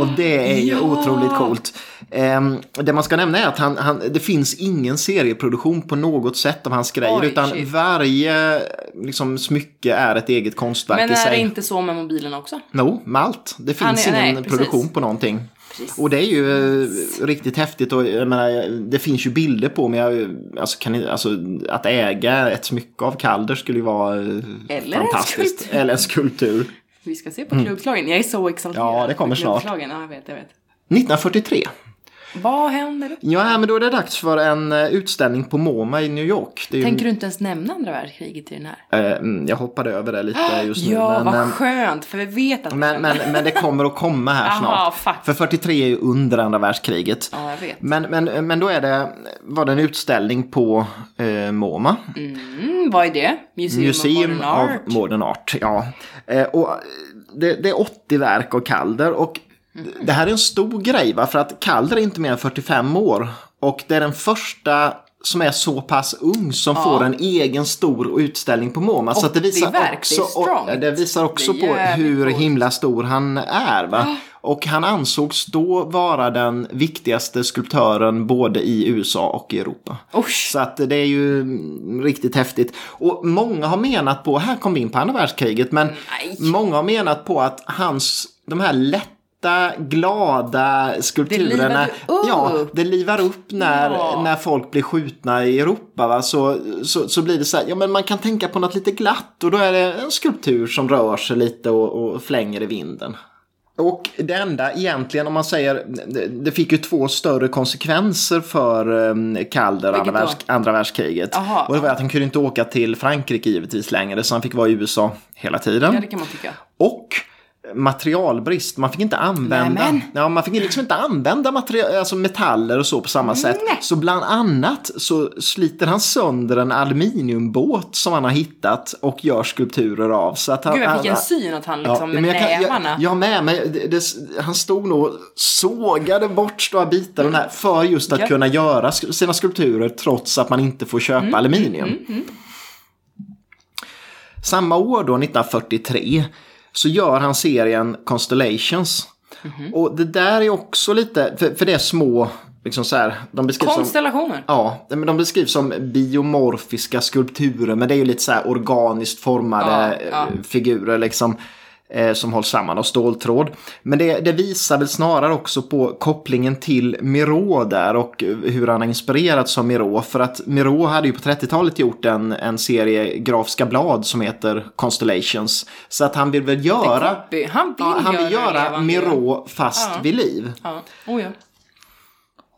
Och det är ju Ja! otroligt coolt. Ehm, det man ska nämna är att han, han, det finns ingen serieproduktion på något sätt av hans grejer. Oj, utan shit. varje liksom, smycke är ett eget konstverk Men i är sig. det inte så med mobilen också? No, med allt. Det finns är- ingen nej, produktion på någonting. Precis. Och det är ju eh, riktigt häftigt och jag menar, det finns ju bilder på men jag, alltså, kan, alltså, att äga ett smycke av Calder skulle ju vara eh, Eller en fantastiskt. skulptur. Eller en skulptur. Vi ska se på klubbslagen. Jag är så exalterad. Ja, det kommer snart. Ja, jag vet, jag vet. 1943. Vad händer? Ja, men då är det dags för en eh, utställning på MoMA i New York. Är ju, Tänker du inte ens nämna andra världskriget i den här? eh, mm, jag hoppade över det lite just nu. Ja, men, vad eh, skönt, för vi vet att men, men, men det kommer att komma här snart. fuck. För 43 är ju under andra världskriget. Ja, jag vet. Men, men, men då är det, var det en utställning på eh, MoMA. Mm, vad är det? Museum, Museum of Modern Art? of Modern Art. Ja. Eh, och det, det är 80 verk av Calder. Och det här är en stor grej va? För att Calder är inte mer än 45 år. Och det är den första som är så pass ung som får en egen stor utställning på MoMA. Så det 80 visar också, och, det visar också Det på hur coolt. himla stor han är. Va? Och han ansågs då vara den viktigaste skulptören både i USA och i Europa. Usch. Så att det är ju mm, riktigt häftigt. Och många har menat på, här kom vi in på andra världskriget, men Nej. många har menat på att hans, de här lätta, glada skulpturerna, livade upp. ja, det livar upp när, Ja. när folk blir skjutna i Europa. Va? Så, så, så blir det så här, ja men man kan tänka på något lite glatt och då är det en skulptur som rör sig lite och, och flänger i vinden. Och det enda egentligen om man säger, det, det fick ju två större konsekvenser för um, Calder andra, världs, andra världskriget. Aha. Och det var att han kunde inte åka till Frankrike givetvis längre så han fick vara i USA hela tiden. Ja, det kan man tycka. Och materialbrist, man fick inte använda, Nämen. ja, man fick liksom inte använda material, alltså metaller och så på samma sätt. Så bland annat så sliter han sönder en aluminiumbåt som han har hittat och gör skulpturer av. Så att han, Gud, jag fick en han- syn att han liksom men med nävarna. Jag, jag med, men det, det, han stod nog och sågade bort stora bitar här för just att Ja. kunna göra sina skulpturer trots att man inte får köpa Mm, aluminium. Samma år då, 1943, så gör han serien Constellations. Och det där är också lite, för, för det är små, liksom så här, de beskrivs som... Konstellationer. Ja, men de beskrivs som biomorfiska skulpturer, men det är ju lite så här organiskt formade Ja, ja. figurer liksom. Eh, Som hålls samman av ståltråd. Men det, det visar väl snarare också på kopplingen till Miro där och hur han har inspirerats av Miro. För att Miro hade ju på 30-talet gjort en, en serie grafiska blad som heter Constellations. Så att han vill väl göra... Han vill Ja, han vill göra göra. Miro fast Ja. vid liv. Ja. Oh, ja.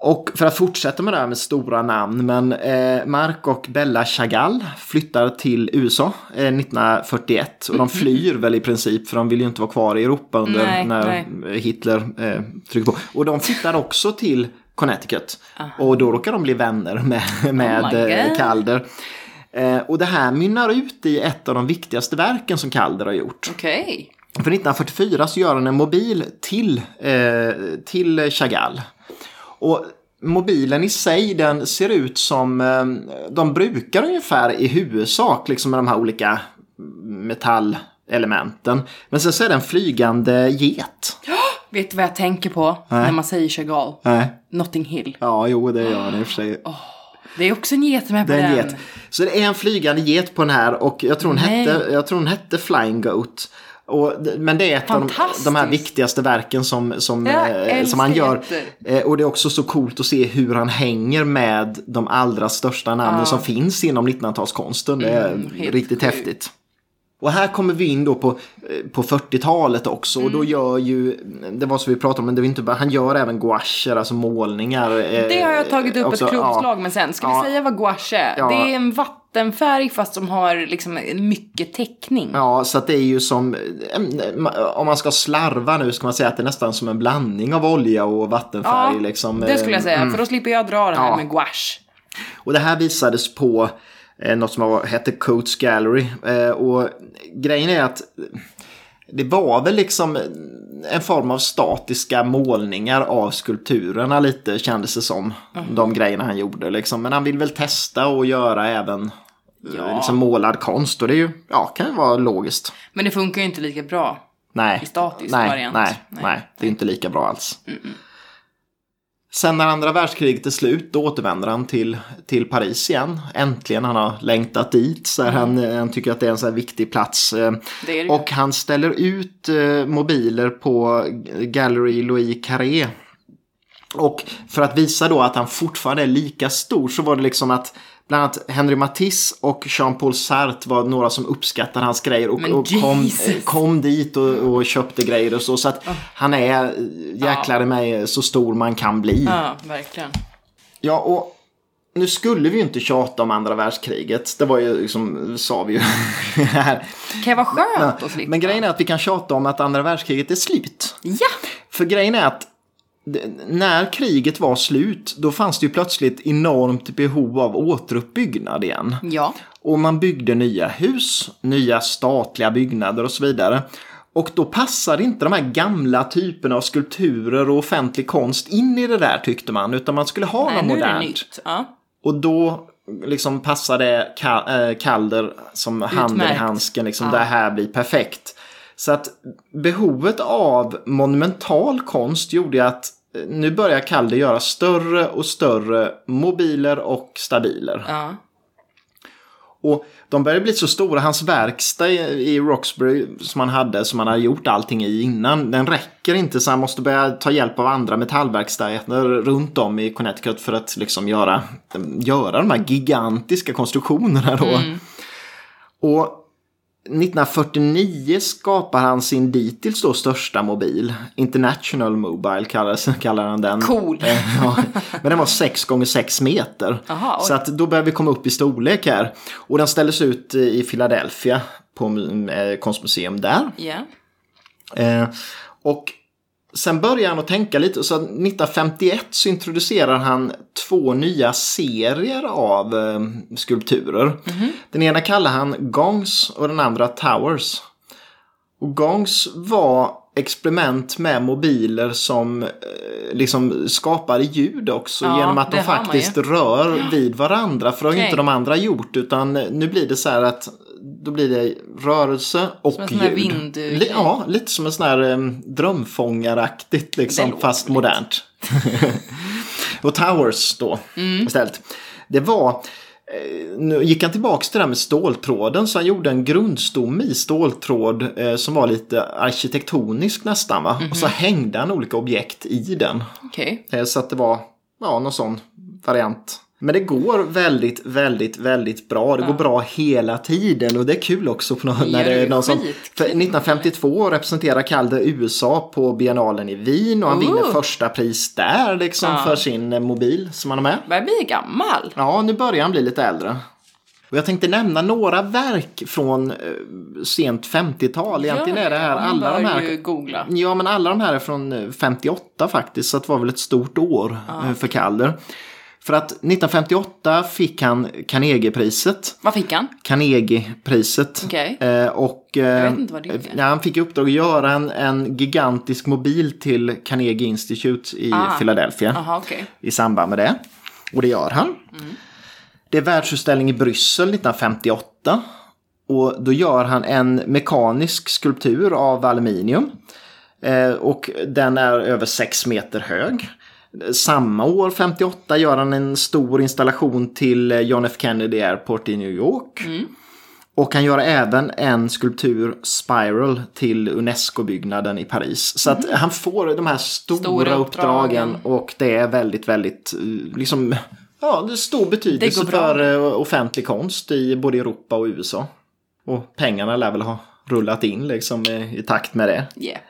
Och för att fortsätta med det här med stora namn, men eh, Marc och Bella Chagall flyttar till USA eh, 1941 och de flyr väl i princip för de vill ju inte vara kvar i Europa under Nej, när nej. Hitler eh, trycker på. Och de flyttar också till Connecticut och då råkar de bli vänner med, med Oh eh, God. Calder. Eh, och det här mynnar ut i ett av de viktigaste verken som Calder har gjort. Okej. För 1944 så gör han en mobil till, eh, till Chagall. Och mobilen i sig den ser ut som eh, de brukar ungefär i huvudsak liksom med de här olika metallelementen. Men sen så är det en flygande get. [GASPS] Vet du vad jag tänker på när man säger Chagall? Nej. Notting Hill. Ja, jo det gör den i och för [GASPS] sig. Det är också en get med på Det den. get. Så det är en flygande get på den här och jag tror hon, Nej. hette, jag tror hon hette Flying Goat. Och, men det är ett av de, de här viktigaste verken som, som, eh, som han gör. Eh, och det är också så coolt att se hur han hänger med de allra största namnen som finns inom 1900-talskonsten. Det är Mm, riktigt sjukt. häftigt. Och här kommer vi in då på, eh, på 40-talet också. Och Mm. då gör ju, det var så vi pratade om, men det var inte bara, han gör även gouacher, alltså målningar. eh, Det har jag tagit upp också, ett klokt ja. med sen. Ska Ja. vi säga vad gouache är? Ja. Det är en vattenfärg fast som har liksom mycket teckning. Ja, så att det är ju som, om man ska slarva nu ska man säga att det är nästan som en blandning av olja och vattenfärg. Ja, liksom. det skulle jag säga. För då slipper jag dra det här Ja. med gouache. Och det här visades på eh, något som hette Coates Gallery. Eh, och grejen är att det var väl liksom en form av statiska målningar av skulpturerna lite kändes det som. De grejerna han gjorde liksom. Men han vill väl testa och göra även Ja. liksom målad konst. Och det är ju, ja, kan ju vara logiskt. Men det funkar ju inte lika bra. Nej. I statisk nej, variant. Nej, Nej. nej, det är inte lika bra alls. Sen när andra världskriget är slut, då återvänder han till, till Paris igen. Äntligen, han har längtat dit. Så här, han, han tycker att det är en så här viktig plats. eh, Mm. Det det. Och han ställer ut eh, mobiler på Gallery Louis Carré. Och för att visa då att han fortfarande är lika stor så var det liksom att bland annat Henry Matisse och Jean-Paul Sartre var några som uppskattade hans grejer och, och kom, kom dit och, och köpte grejer och så. Så att han är jäklar i mig så stor man kan bli. Ja, verkligen. Ja, och nu skulle vi ju inte tjata om andra världskriget. Det var ju liksom, sa vi ju [LAUGHS] här. Kan jag vara skönt att slippa? Men grejen är att vi kan tjata om att andra världskriget är slut. Ja! För grejen är att det- när kriget var slut, då fanns det ju plötsligt enormt behov av återuppbyggnad igen. Ja. Och man byggde nya hus, nya statliga byggnader och så vidare. Och då passade inte de här gamla typerna av skulpturer och offentlig konst in i det där tyckte man, utan man skulle ha Nej, något modernt. Ja. Och då liksom passade Ka- äh, Calder som handen i handsken. Liksom, Ja. Det här blir perfekt. Så att behovet av monumental konst gjorde att eh, nu börjar Calder göra större och större mobiler och stabiler. ja. Och de började bli så stora. Hans verkstad i Roxbury som han hade, som han hade gjort allting i innan, den räcker inte så han måste börja ta hjälp av andra metallverkstäder runt om i Connecticut för att liksom göra, göra de här gigantiska konstruktionerna då. Och 1949 skapar han sin dittills då största mobil. International Mobile kallar, kallar han den. Cool. Eh, ja, men den var 6 gånger 6 meter. Aha, så att då börjar vi komma upp i storlek här. Och den ställdes ut i Philadelphia på eh, konstmuseum där. Ja. Eh, och sen börjar han att tänka lite. Så 1951 så introducerar han två nya serier av eh, skulpturer. Den ena kallar han Gongs och den andra Towers. Och Gongs var experiment med mobiler som eh, liksom skapar ljud också Ja, genom att de faktiskt rör vid varandra. För det har ju Okej. inte de andra gjort utan nu blir det så här att då blir det rörelse och Som en sån här ljud. vind- Li- Ja, lite som en sån här um, drömfångaraktigt liksom, fast lite. modernt. och Towers då Mm. istället. Det var, eh, nu gick han tillbaks till det här med ståltråden så han gjorde en grundstomme i ståltråd eh, som var lite arkitektonisk nästan va. Och så Mhm. hängde han olika objekt i den. Okej. Eh, Så att det var ja, någon sån variant. Men det går väldigt, väldigt, väldigt bra. Det går bra hela tiden och det är kul också på någon, Ja, när det är någon som... skitkul. För 1952 representerar Calder USA på biennalen i Wien och han Ooh. vinner första pris där liksom Ja. för sin eh, mobil som han har med. Börjar bli gammal. Ja, nu börjar han bli lite äldre. Och jag tänkte nämna några verk från eh, sent 50-tal. Egentligen är det här, alla de här... googla. Ja, men alla de här är från eh, 58 faktiskt, så det var väl ett stort år eh, för Calder. För att 1958 fick han Carnegiepriset. Vad fick han? Carnegiepriset. Okej. Eh, och, eh, vet inte vad det är. ja, han fick i uppdrag att göra en, en gigantisk mobil till Carnegie Institute i Ah. Philadelphia Jaha, okej. i samband med det. Och det gör han. Det är världsutställning i Bryssel 1958. Och då gör han en mekanisk skulptur av aluminium. Eh, och den är över 6 meter hög. Samma år, 58, gör han en stor installation till eh, John F Kennedy Airport i New York. Och han gör även en skulptur, Spiral, till UNESCO-byggnaden i Paris. Så att han får de här stora, Stora uppdragen. uppdragen. och det är väldigt, väldigt, eh, liksom, ja, det är stor betydelse för eh, offentlig konst i både Europa och USA. Och pengarna lär väl ha rullat in liksom i, i takt med det. Yeah.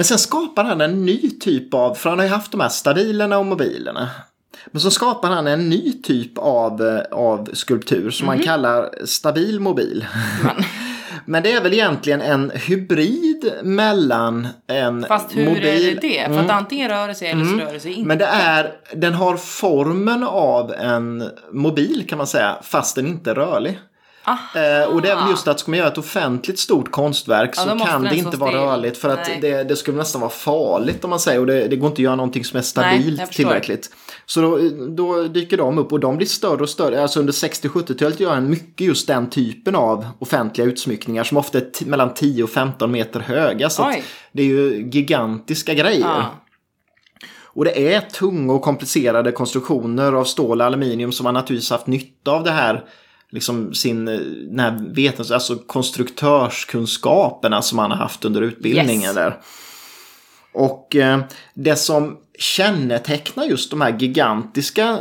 Men sen skapar han en ny typ av, för han har ju haft de här stabilerna och mobilerna. Men så skapar han en ny typ av, eh, av skulptur som Mhm. man kallar stabil mobil. [LAUGHS] Men det är väl egentligen en hybrid mellan en Fast hur mobil... är det det? För att antingen rör det sig eller så rör det sig inte. Men det är, den har formen av en mobil kan man säga, fast den inte är rörlig. Eh, och det är väl just att ska man göra ett offentligt stort konstverk Ja, så kan det inte vara rörligt för att Nej. det, det skulle nästan vara farligt om man säger och det, det går inte att göra någonting som är stabilt förstår. tillräckligt. Så då, då dyker de upp och de blir större och större. Alltså under 60-70-talet gör han mycket just den typen av offentliga utsmyckningar som ofta är mellan 10 och 15 meter höga. Så det är ju gigantiska grejer. Ja. Och det är tunga och komplicerade konstruktioner av stål och aluminium som man naturligtvis haft nytta av det här liksom sin eh, den vetens, alltså konstruktörskunskaperna som man har haft under utbildningen Yes. där. Och eh, det som kännetecknar just de här gigantiska eh,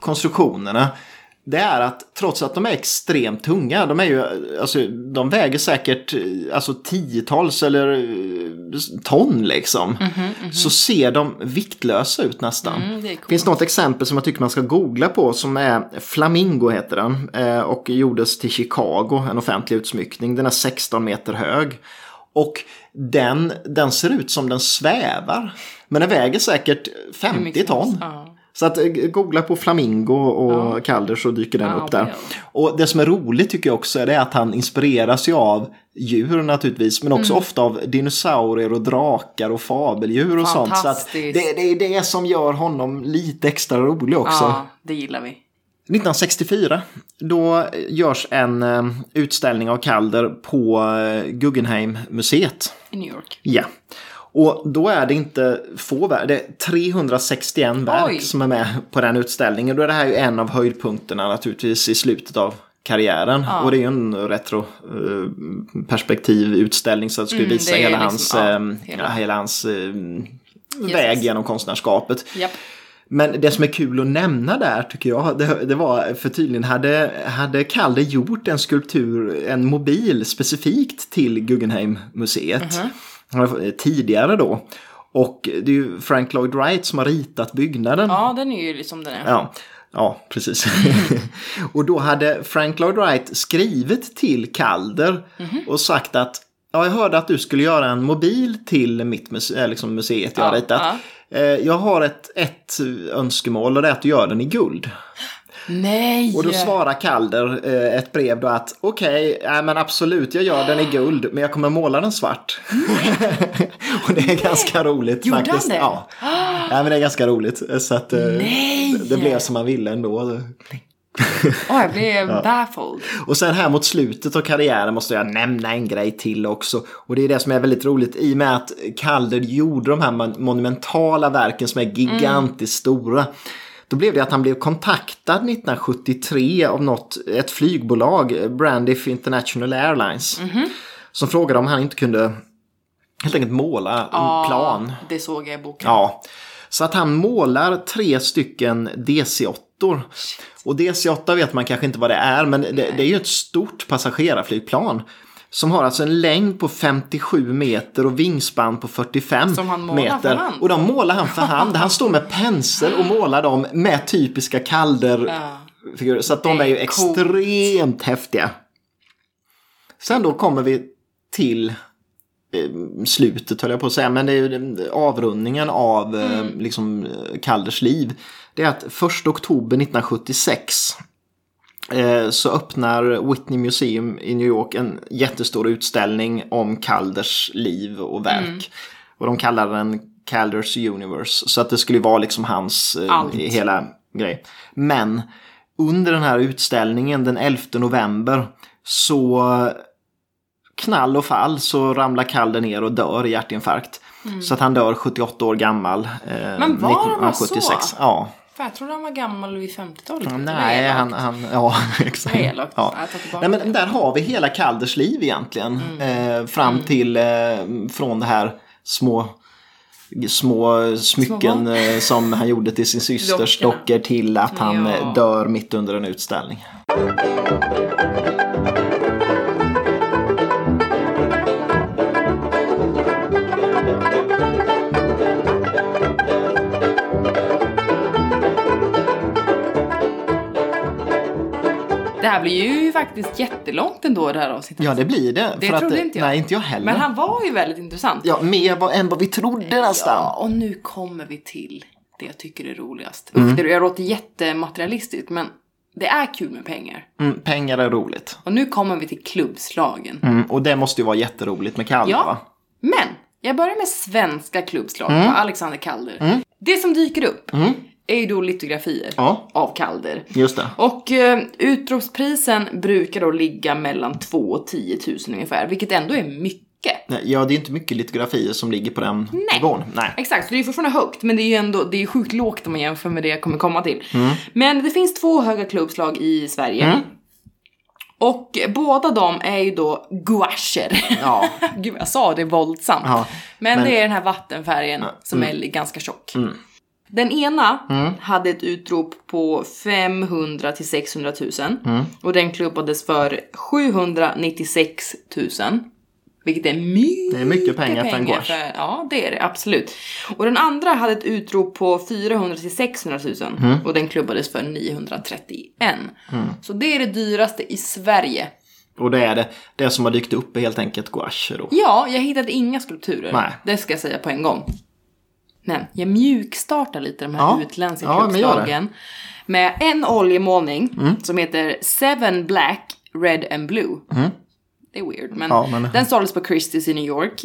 konstruktionerna det är att trots att de är extremt tunga, de, är ju, alltså, de väger säkert alltså, tiotals eller eh, ton liksom. Så ser de viktlösa ut nästan. Mm, det är coolt. finns något exempel som jag tycker man ska googla på som är Flamingo heter den. eh, Och gjordes till Chicago, en offentlig utsmyckning. Den är 16 meter hög. Och den, den ser ut som den svävar. Men den väger säkert Hur 50 mycket som ton. Ja. Så att eh, googla på Flamingo och Calder så dyker den Ja, upp där. well. Och det som är roligt tycker jag också är det att han inspireras ju av djur naturligtvis. Men Mm. också ofta av dinosaurier och drakar och fabeldjur och sånt. Så att det, det är det som gör honom lite extra rolig också. ja, det gillar vi. 1964 då görs en eh, utställning av Calder på eh, Guggenheim-museet. I New York. Ja. Och då är det inte få verk, det är 361 verk Oj. som är med på den utställningen. Då är det här ju en av höjdpunkterna naturligtvis i slutet av karriären. Och det är ju en retroperspektivutställning så att det skulle Mm, visa det är hela, liksom, hans, ja, eh, hela- ja, hela hans eh, Yes, väg genom konstnärskapet. Japp. Men det som är kul att nämna där tycker jag, det, det var för tydligen hade, hade Calder gjort en skulptur, en mobil specifikt till Guggenheim-museet. Mhm. Tidigare då. Och det är ju Frank Lloyd Wright som har ritat byggnaden. Ja, den är ju som den är. Ja, ja precis. [LAUGHS] och då hade Frank Lloyd Wright skrivit till Calder och sagt att ja, jag hörde att du skulle göra en mobil till mitt muse- eh, liksom museet jag har Ja, ritat. ja. Eh, Jag har ett, ett önskemål och det är att du gör den i guld. Nej! Och då svarar Calder eh, ett brev då att okej, okay, men absolut jag gör den i guld men jag kommer måla den svart. [LAUGHS] och det är ganska roligt Gjorde han faktiskt. det? Ja. [GASPS] ja, men det är ganska roligt. Så att eh, Nej! det, blev som man ville ändå. Åh, jag blev [LAUGHS] baffled. Och sen här mot slutet av karriären måste jag nämna en grej till också. Och det är det som är väldigt roligt i och med att Calder gjorde de här mon- monumentala verken som är gigantiskt stora. Då blev det att han blev kontaktad 1973 av något, ett flygbolag, Brandiff International Airlines. Som frågade om han inte kunde helt enkelt måla en plan. Det såg jag i boken. Ja, så att han målar tre stycken DC-8. Och DC-8 vet man kanske inte vad det är, men det, det är ju ett stort passagerarflygplan. Som har alltså en längd på 57 meter och vingspann på 45 Som han målar meter. för hand. Och de målar han för hand. Han står med pensel och målar dem med typiska kalder Ja. figurer. Så att de är ju extremt häftiga. Sen då kommer vi till eh, slutet höll jag på att säga, men det är ju avrundningen av eh, Mm. liksom Kalders liv. Det är att 1 oktober 1976 eh, så öppnar Whitney Museum i New York en jättestor utställning om Kalders liv och verk. Mm. Och de kallar den Calders Universe. Så att det skulle vara liksom hans eh, Allt. hela grej. Men under den här utställningen den 11 november så knall och fall så ramlar Calder ner och dör i hjärtinfarkt. Så att han dör 78 år gammal. Eh, Mm. Men var han var så? Ja. Fan, jag trodde han var gammal vid 50-talet. Det var Nej, han, han, ja [LAUGHS] exakt. Elakt. Ja. Nej, men där har vi hela Kalders liv egentligen. Eh, fram till, eh, från det här små små smycken Små eh, som han gjorde till sin [LAUGHS] systers dockor till att han Ja. eh, dör mitt under en utställning. Det här blir ju faktiskt jättelångt ändå det här avsnittet. Ja, det blir det. Det för trodde att, inte jag. Nej, inte jag heller. Men han var ju väldigt intressant. Ja, mer vad, än vad vi trodde nästan. Ja, och nu kommer vi till det jag tycker är roligast. Mm. Det jag låter jättematerialistiskt, men det är kul med pengar. Mm, pengar är roligt. Och nu kommer vi till klubbslagen. Mm, och det måste ju vara jätteroligt med Kalle, va? Ja, men jag börjar med svenska klubbslag Mm. Alexander Kalder. Det som dyker upp är ju då litografier Ja. av Kalder. Just det. Och eh, utropsprisen brukar då ligga mellan 2 och 10 000 ungefär, vilket ändå är mycket. Ja, det är inte mycket litografier som ligger på den Nej. nivån. Nej. Exakt, så det är fortfarande högt, men det är ju ändå det är sjukt lågt om man jämför med det jag kommer komma till. Mm. Men det finns två höga klubbslag i Sverige. Och båda de är ju då gouacher. Ja. [LAUGHS] Gud, jag sa det våldsamt. Ja, men, men- det är den här vattenfärgen som är ganska tjock. Den ena hade ett utrop på 500 till 600 000 och den klubbades för 796 000. Vilket är mycket, Det är mycket pengar för en gouache. för- Ja, det är det absolut. Och den andra hade ett utrop på 400 till 600 000 och den klubbades för 931. Så det är det dyraste i Sverige. Och det är det. Det som har dykt upp är helt enkelt gouache då. Ja, jag hittade inga skulpturer. Nej. Det ska jag säga på en gång. Men jag mjukstartar lite de här Ja. utländska Ja, klubbslagen. Med en oljemålning Mm. som heter Seven Black, Red and Blue. Det är weird, men, Mm. Ja, men- den såldes på Christie's i New York.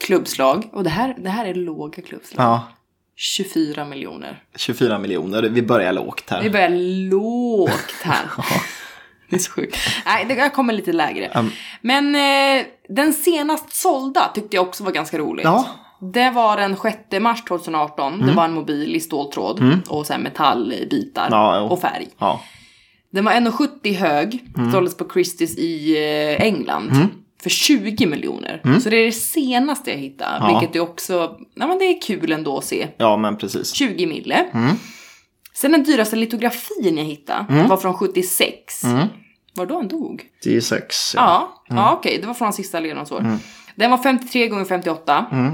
Klubbslag. Och det här, det här är låga klubbslag. Ja, 24 miljoner. 24 miljoner. Vi börjar lågt här. Vi börjar lågt här. [LAUGHS] Det är så sjukt. Nej, det kommer lite lägre. Men eh, den senast sålda tyckte jag också var ganska roligt. Ja. Det var den 6 mars 2018. Mm. Det var en mobil i ståltråd och sen metallbitar Ja, och färg. Ja. Den var 1,70 hög. Mm. Såldes på Christie's i eh, England. För 20 miljoner. Så det är det senaste jag hittade. Mm. Ja. Vilket är också, ja men det är kul ändå att se. ja, men precis. 20 mille. Mm. Sen den dyraste litografin jag hittade var från 76. Mm. Var då han dog? 10-6. Ja, Mm. ja okej. Det var från hans sista levnadsår. Den var 53 gånger 58 Mm.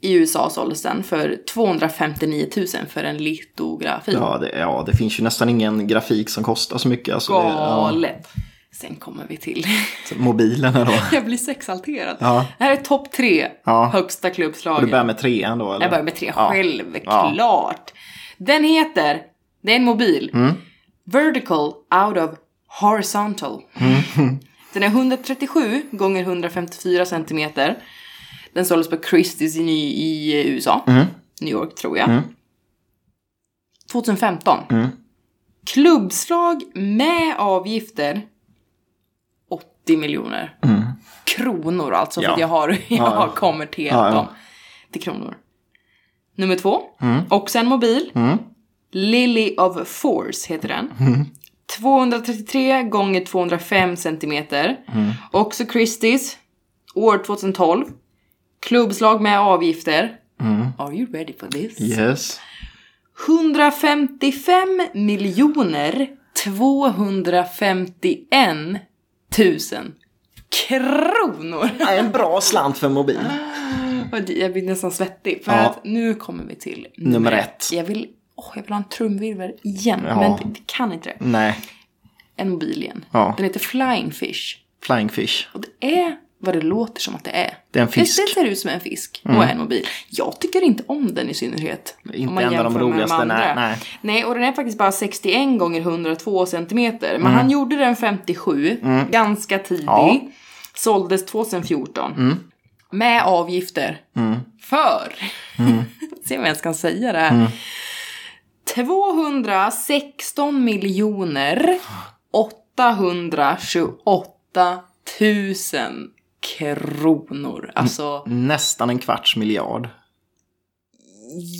I USA såldes den för 259 000 för en litografi. Ja, det, ja, det finns ju nästan ingen grafik som kostar så mycket. Alltså, det, ja, Galet. Sen kommer vi till. mobilerna då. [LAUGHS] jag blir sexalterad. Ja. Det här är topp tre Ja. högsta klubbslagen. du börjar med trean då? Eller? Jag börjar med tre, Ja. självklart. Den heter, det är en mobil, Mm. Vertical out of horizontal. Mm. [LAUGHS] Den är 137 gånger 154 centimeter. Den såldes på Christie's i, i USA. Mm. New York tror jag. 2015. Klubbslag med avgifter 80 miljoner. Kronor alltså, för Ja. att jag har, [LAUGHS] jag Ja, har konverterat Ja, ja. dem till kronor. Nummer två, också en mobil. Lily of Force heter den. 233 gånger 205 centimeter. Också Christies. År 2012. Klubbslag med avgifter. Are you ready for this? Yes. 155 miljoner 251 tusen kronor. Ja, En bra slant för mobil. [LAUGHS] Jag blir nästan svettig för Ja. att nu kommer vi till nummer, Nummer ett. Jag vill, åh, jag vill ha en trumvirvel igen, Ja. men vi kan inte det. Nej, En mobil igen. Ja. Den heter Flying Fish. Flying Fish. Och det är vad det låter som att det är. Det är en fisk. Mm. Det, ser ut som en fisk och är en mobil. Jag tycker inte om den i synnerhet. Inte om man en av de roligaste, nej, nej. Nej, och den är faktiskt bara 61 gånger 102 centimeter. Men Mm. han gjorde den 57, ganska tidig. Ja. Mm. Såldes 2014. Med avgifter. För, Mm. [LAUGHS] se om jag ens kan säga det här. 216 miljoner 828 000 kronor. Alltså, Nästan en kvarts miljard.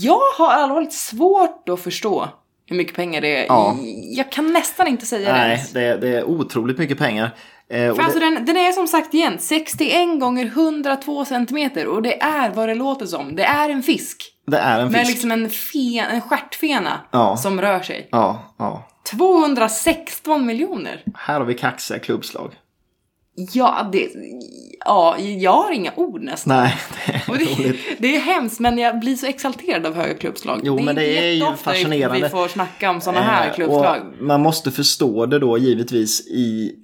jag har allvarligt svårt att förstå hur mycket pengar det är. Ja. Jag kan nästan inte säga det Nej, ens. det, det är otroligt mycket pengar. Eh, För alltså det, den, den är som sagt igen 61 gånger 102 centimeter och det är vad det låter som. Det är en fisk. det är en Med fisk. liksom en, fen, en stjärtfena Ja. som rör sig. Ja, ja. 216 miljoner. Här har vi kaxiga klubbslag. Ja, det... Ja, jag har inga ord nästan. Nej, det är det, [LAUGHS] det är hemskt, men jag blir så exalterad av höga klubbslag. Jo, men det är ju fascinerande. vi får snacka om sådana här Eh, klubbslag. Man måste förstå det då givetvis i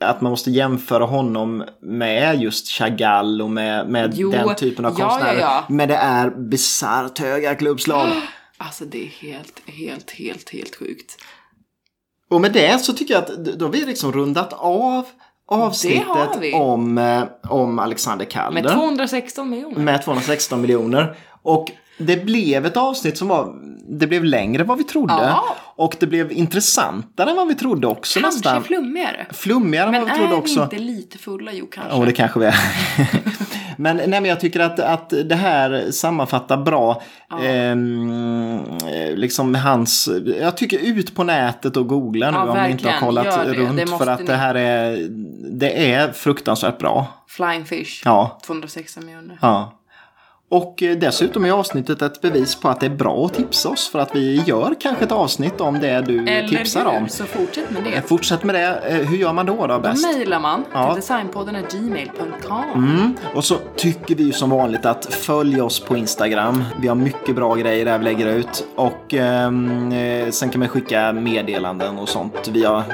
att man måste jämföra honom med just Chagall och med, med Jo, den typen av ja, konstnärer. ja, ja. Men det är bisarrt höga klubbslag. [GASPS] Alltså det är helt, helt, helt, helt sjukt. Och med det så tycker jag att då har vi liksom rundat av Det avsnittet vi. om, eh, om Alexander Kalder. Med 216 miljoner. med 216 miljoner. Och det blev ett avsnitt som var, det blev längre än vad vi trodde. Ja. Och det blev intressantare än vad vi trodde också Kanske nästan. flummigare. Flummigare än Men vad vi är trodde vi också. inte lite fulla? Jo, kanske. Ja, det kanske vi är. [LAUGHS] men, nej, men jag tycker att, att det här sammanfattar bra ehm, eh, liksom hans, jag tycker ut på nätet och googla nu Ja, om ni inte har verkligen. kollat runt Det för att ni. det här är, det är fruktansvärt bra. Flying Fish. Ja. 216 miljoner. Ja. Och eh, dessutom är avsnittet ett bevis på att det är bra att tipsa oss för att vi gör kanske ett avsnitt om det du Eller tipsar hur? om. Så fortsätt med det. Fortsätt med det. Eh, Hur gör man då, då Då bäst? mejlar man Ja. till designpodden gmail.com. Mm. Och så tycker vi ju som vanligt att följ oss på Instagram. Vi har mycket bra grejer där vi lägger ut. Och ehm, eh, sen kan man skicka meddelanden och sånt via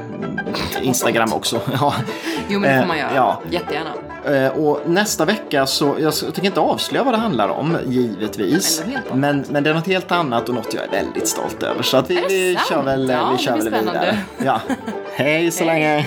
Instagram också. [LAUGHS] ja. Jo, men det får man Eh, göra. ja. Jättegärna. Eh, Och nästa vecka så, jag tänker inte avslöja vad det handlar om, givetvis. Men. Men, det är något helt annat och något jag är väldigt stolt över. Så att vi, vi kör väl, Ja, vi kör väl vidare. Ja. [LAUGHS] Hej så Hej. länge!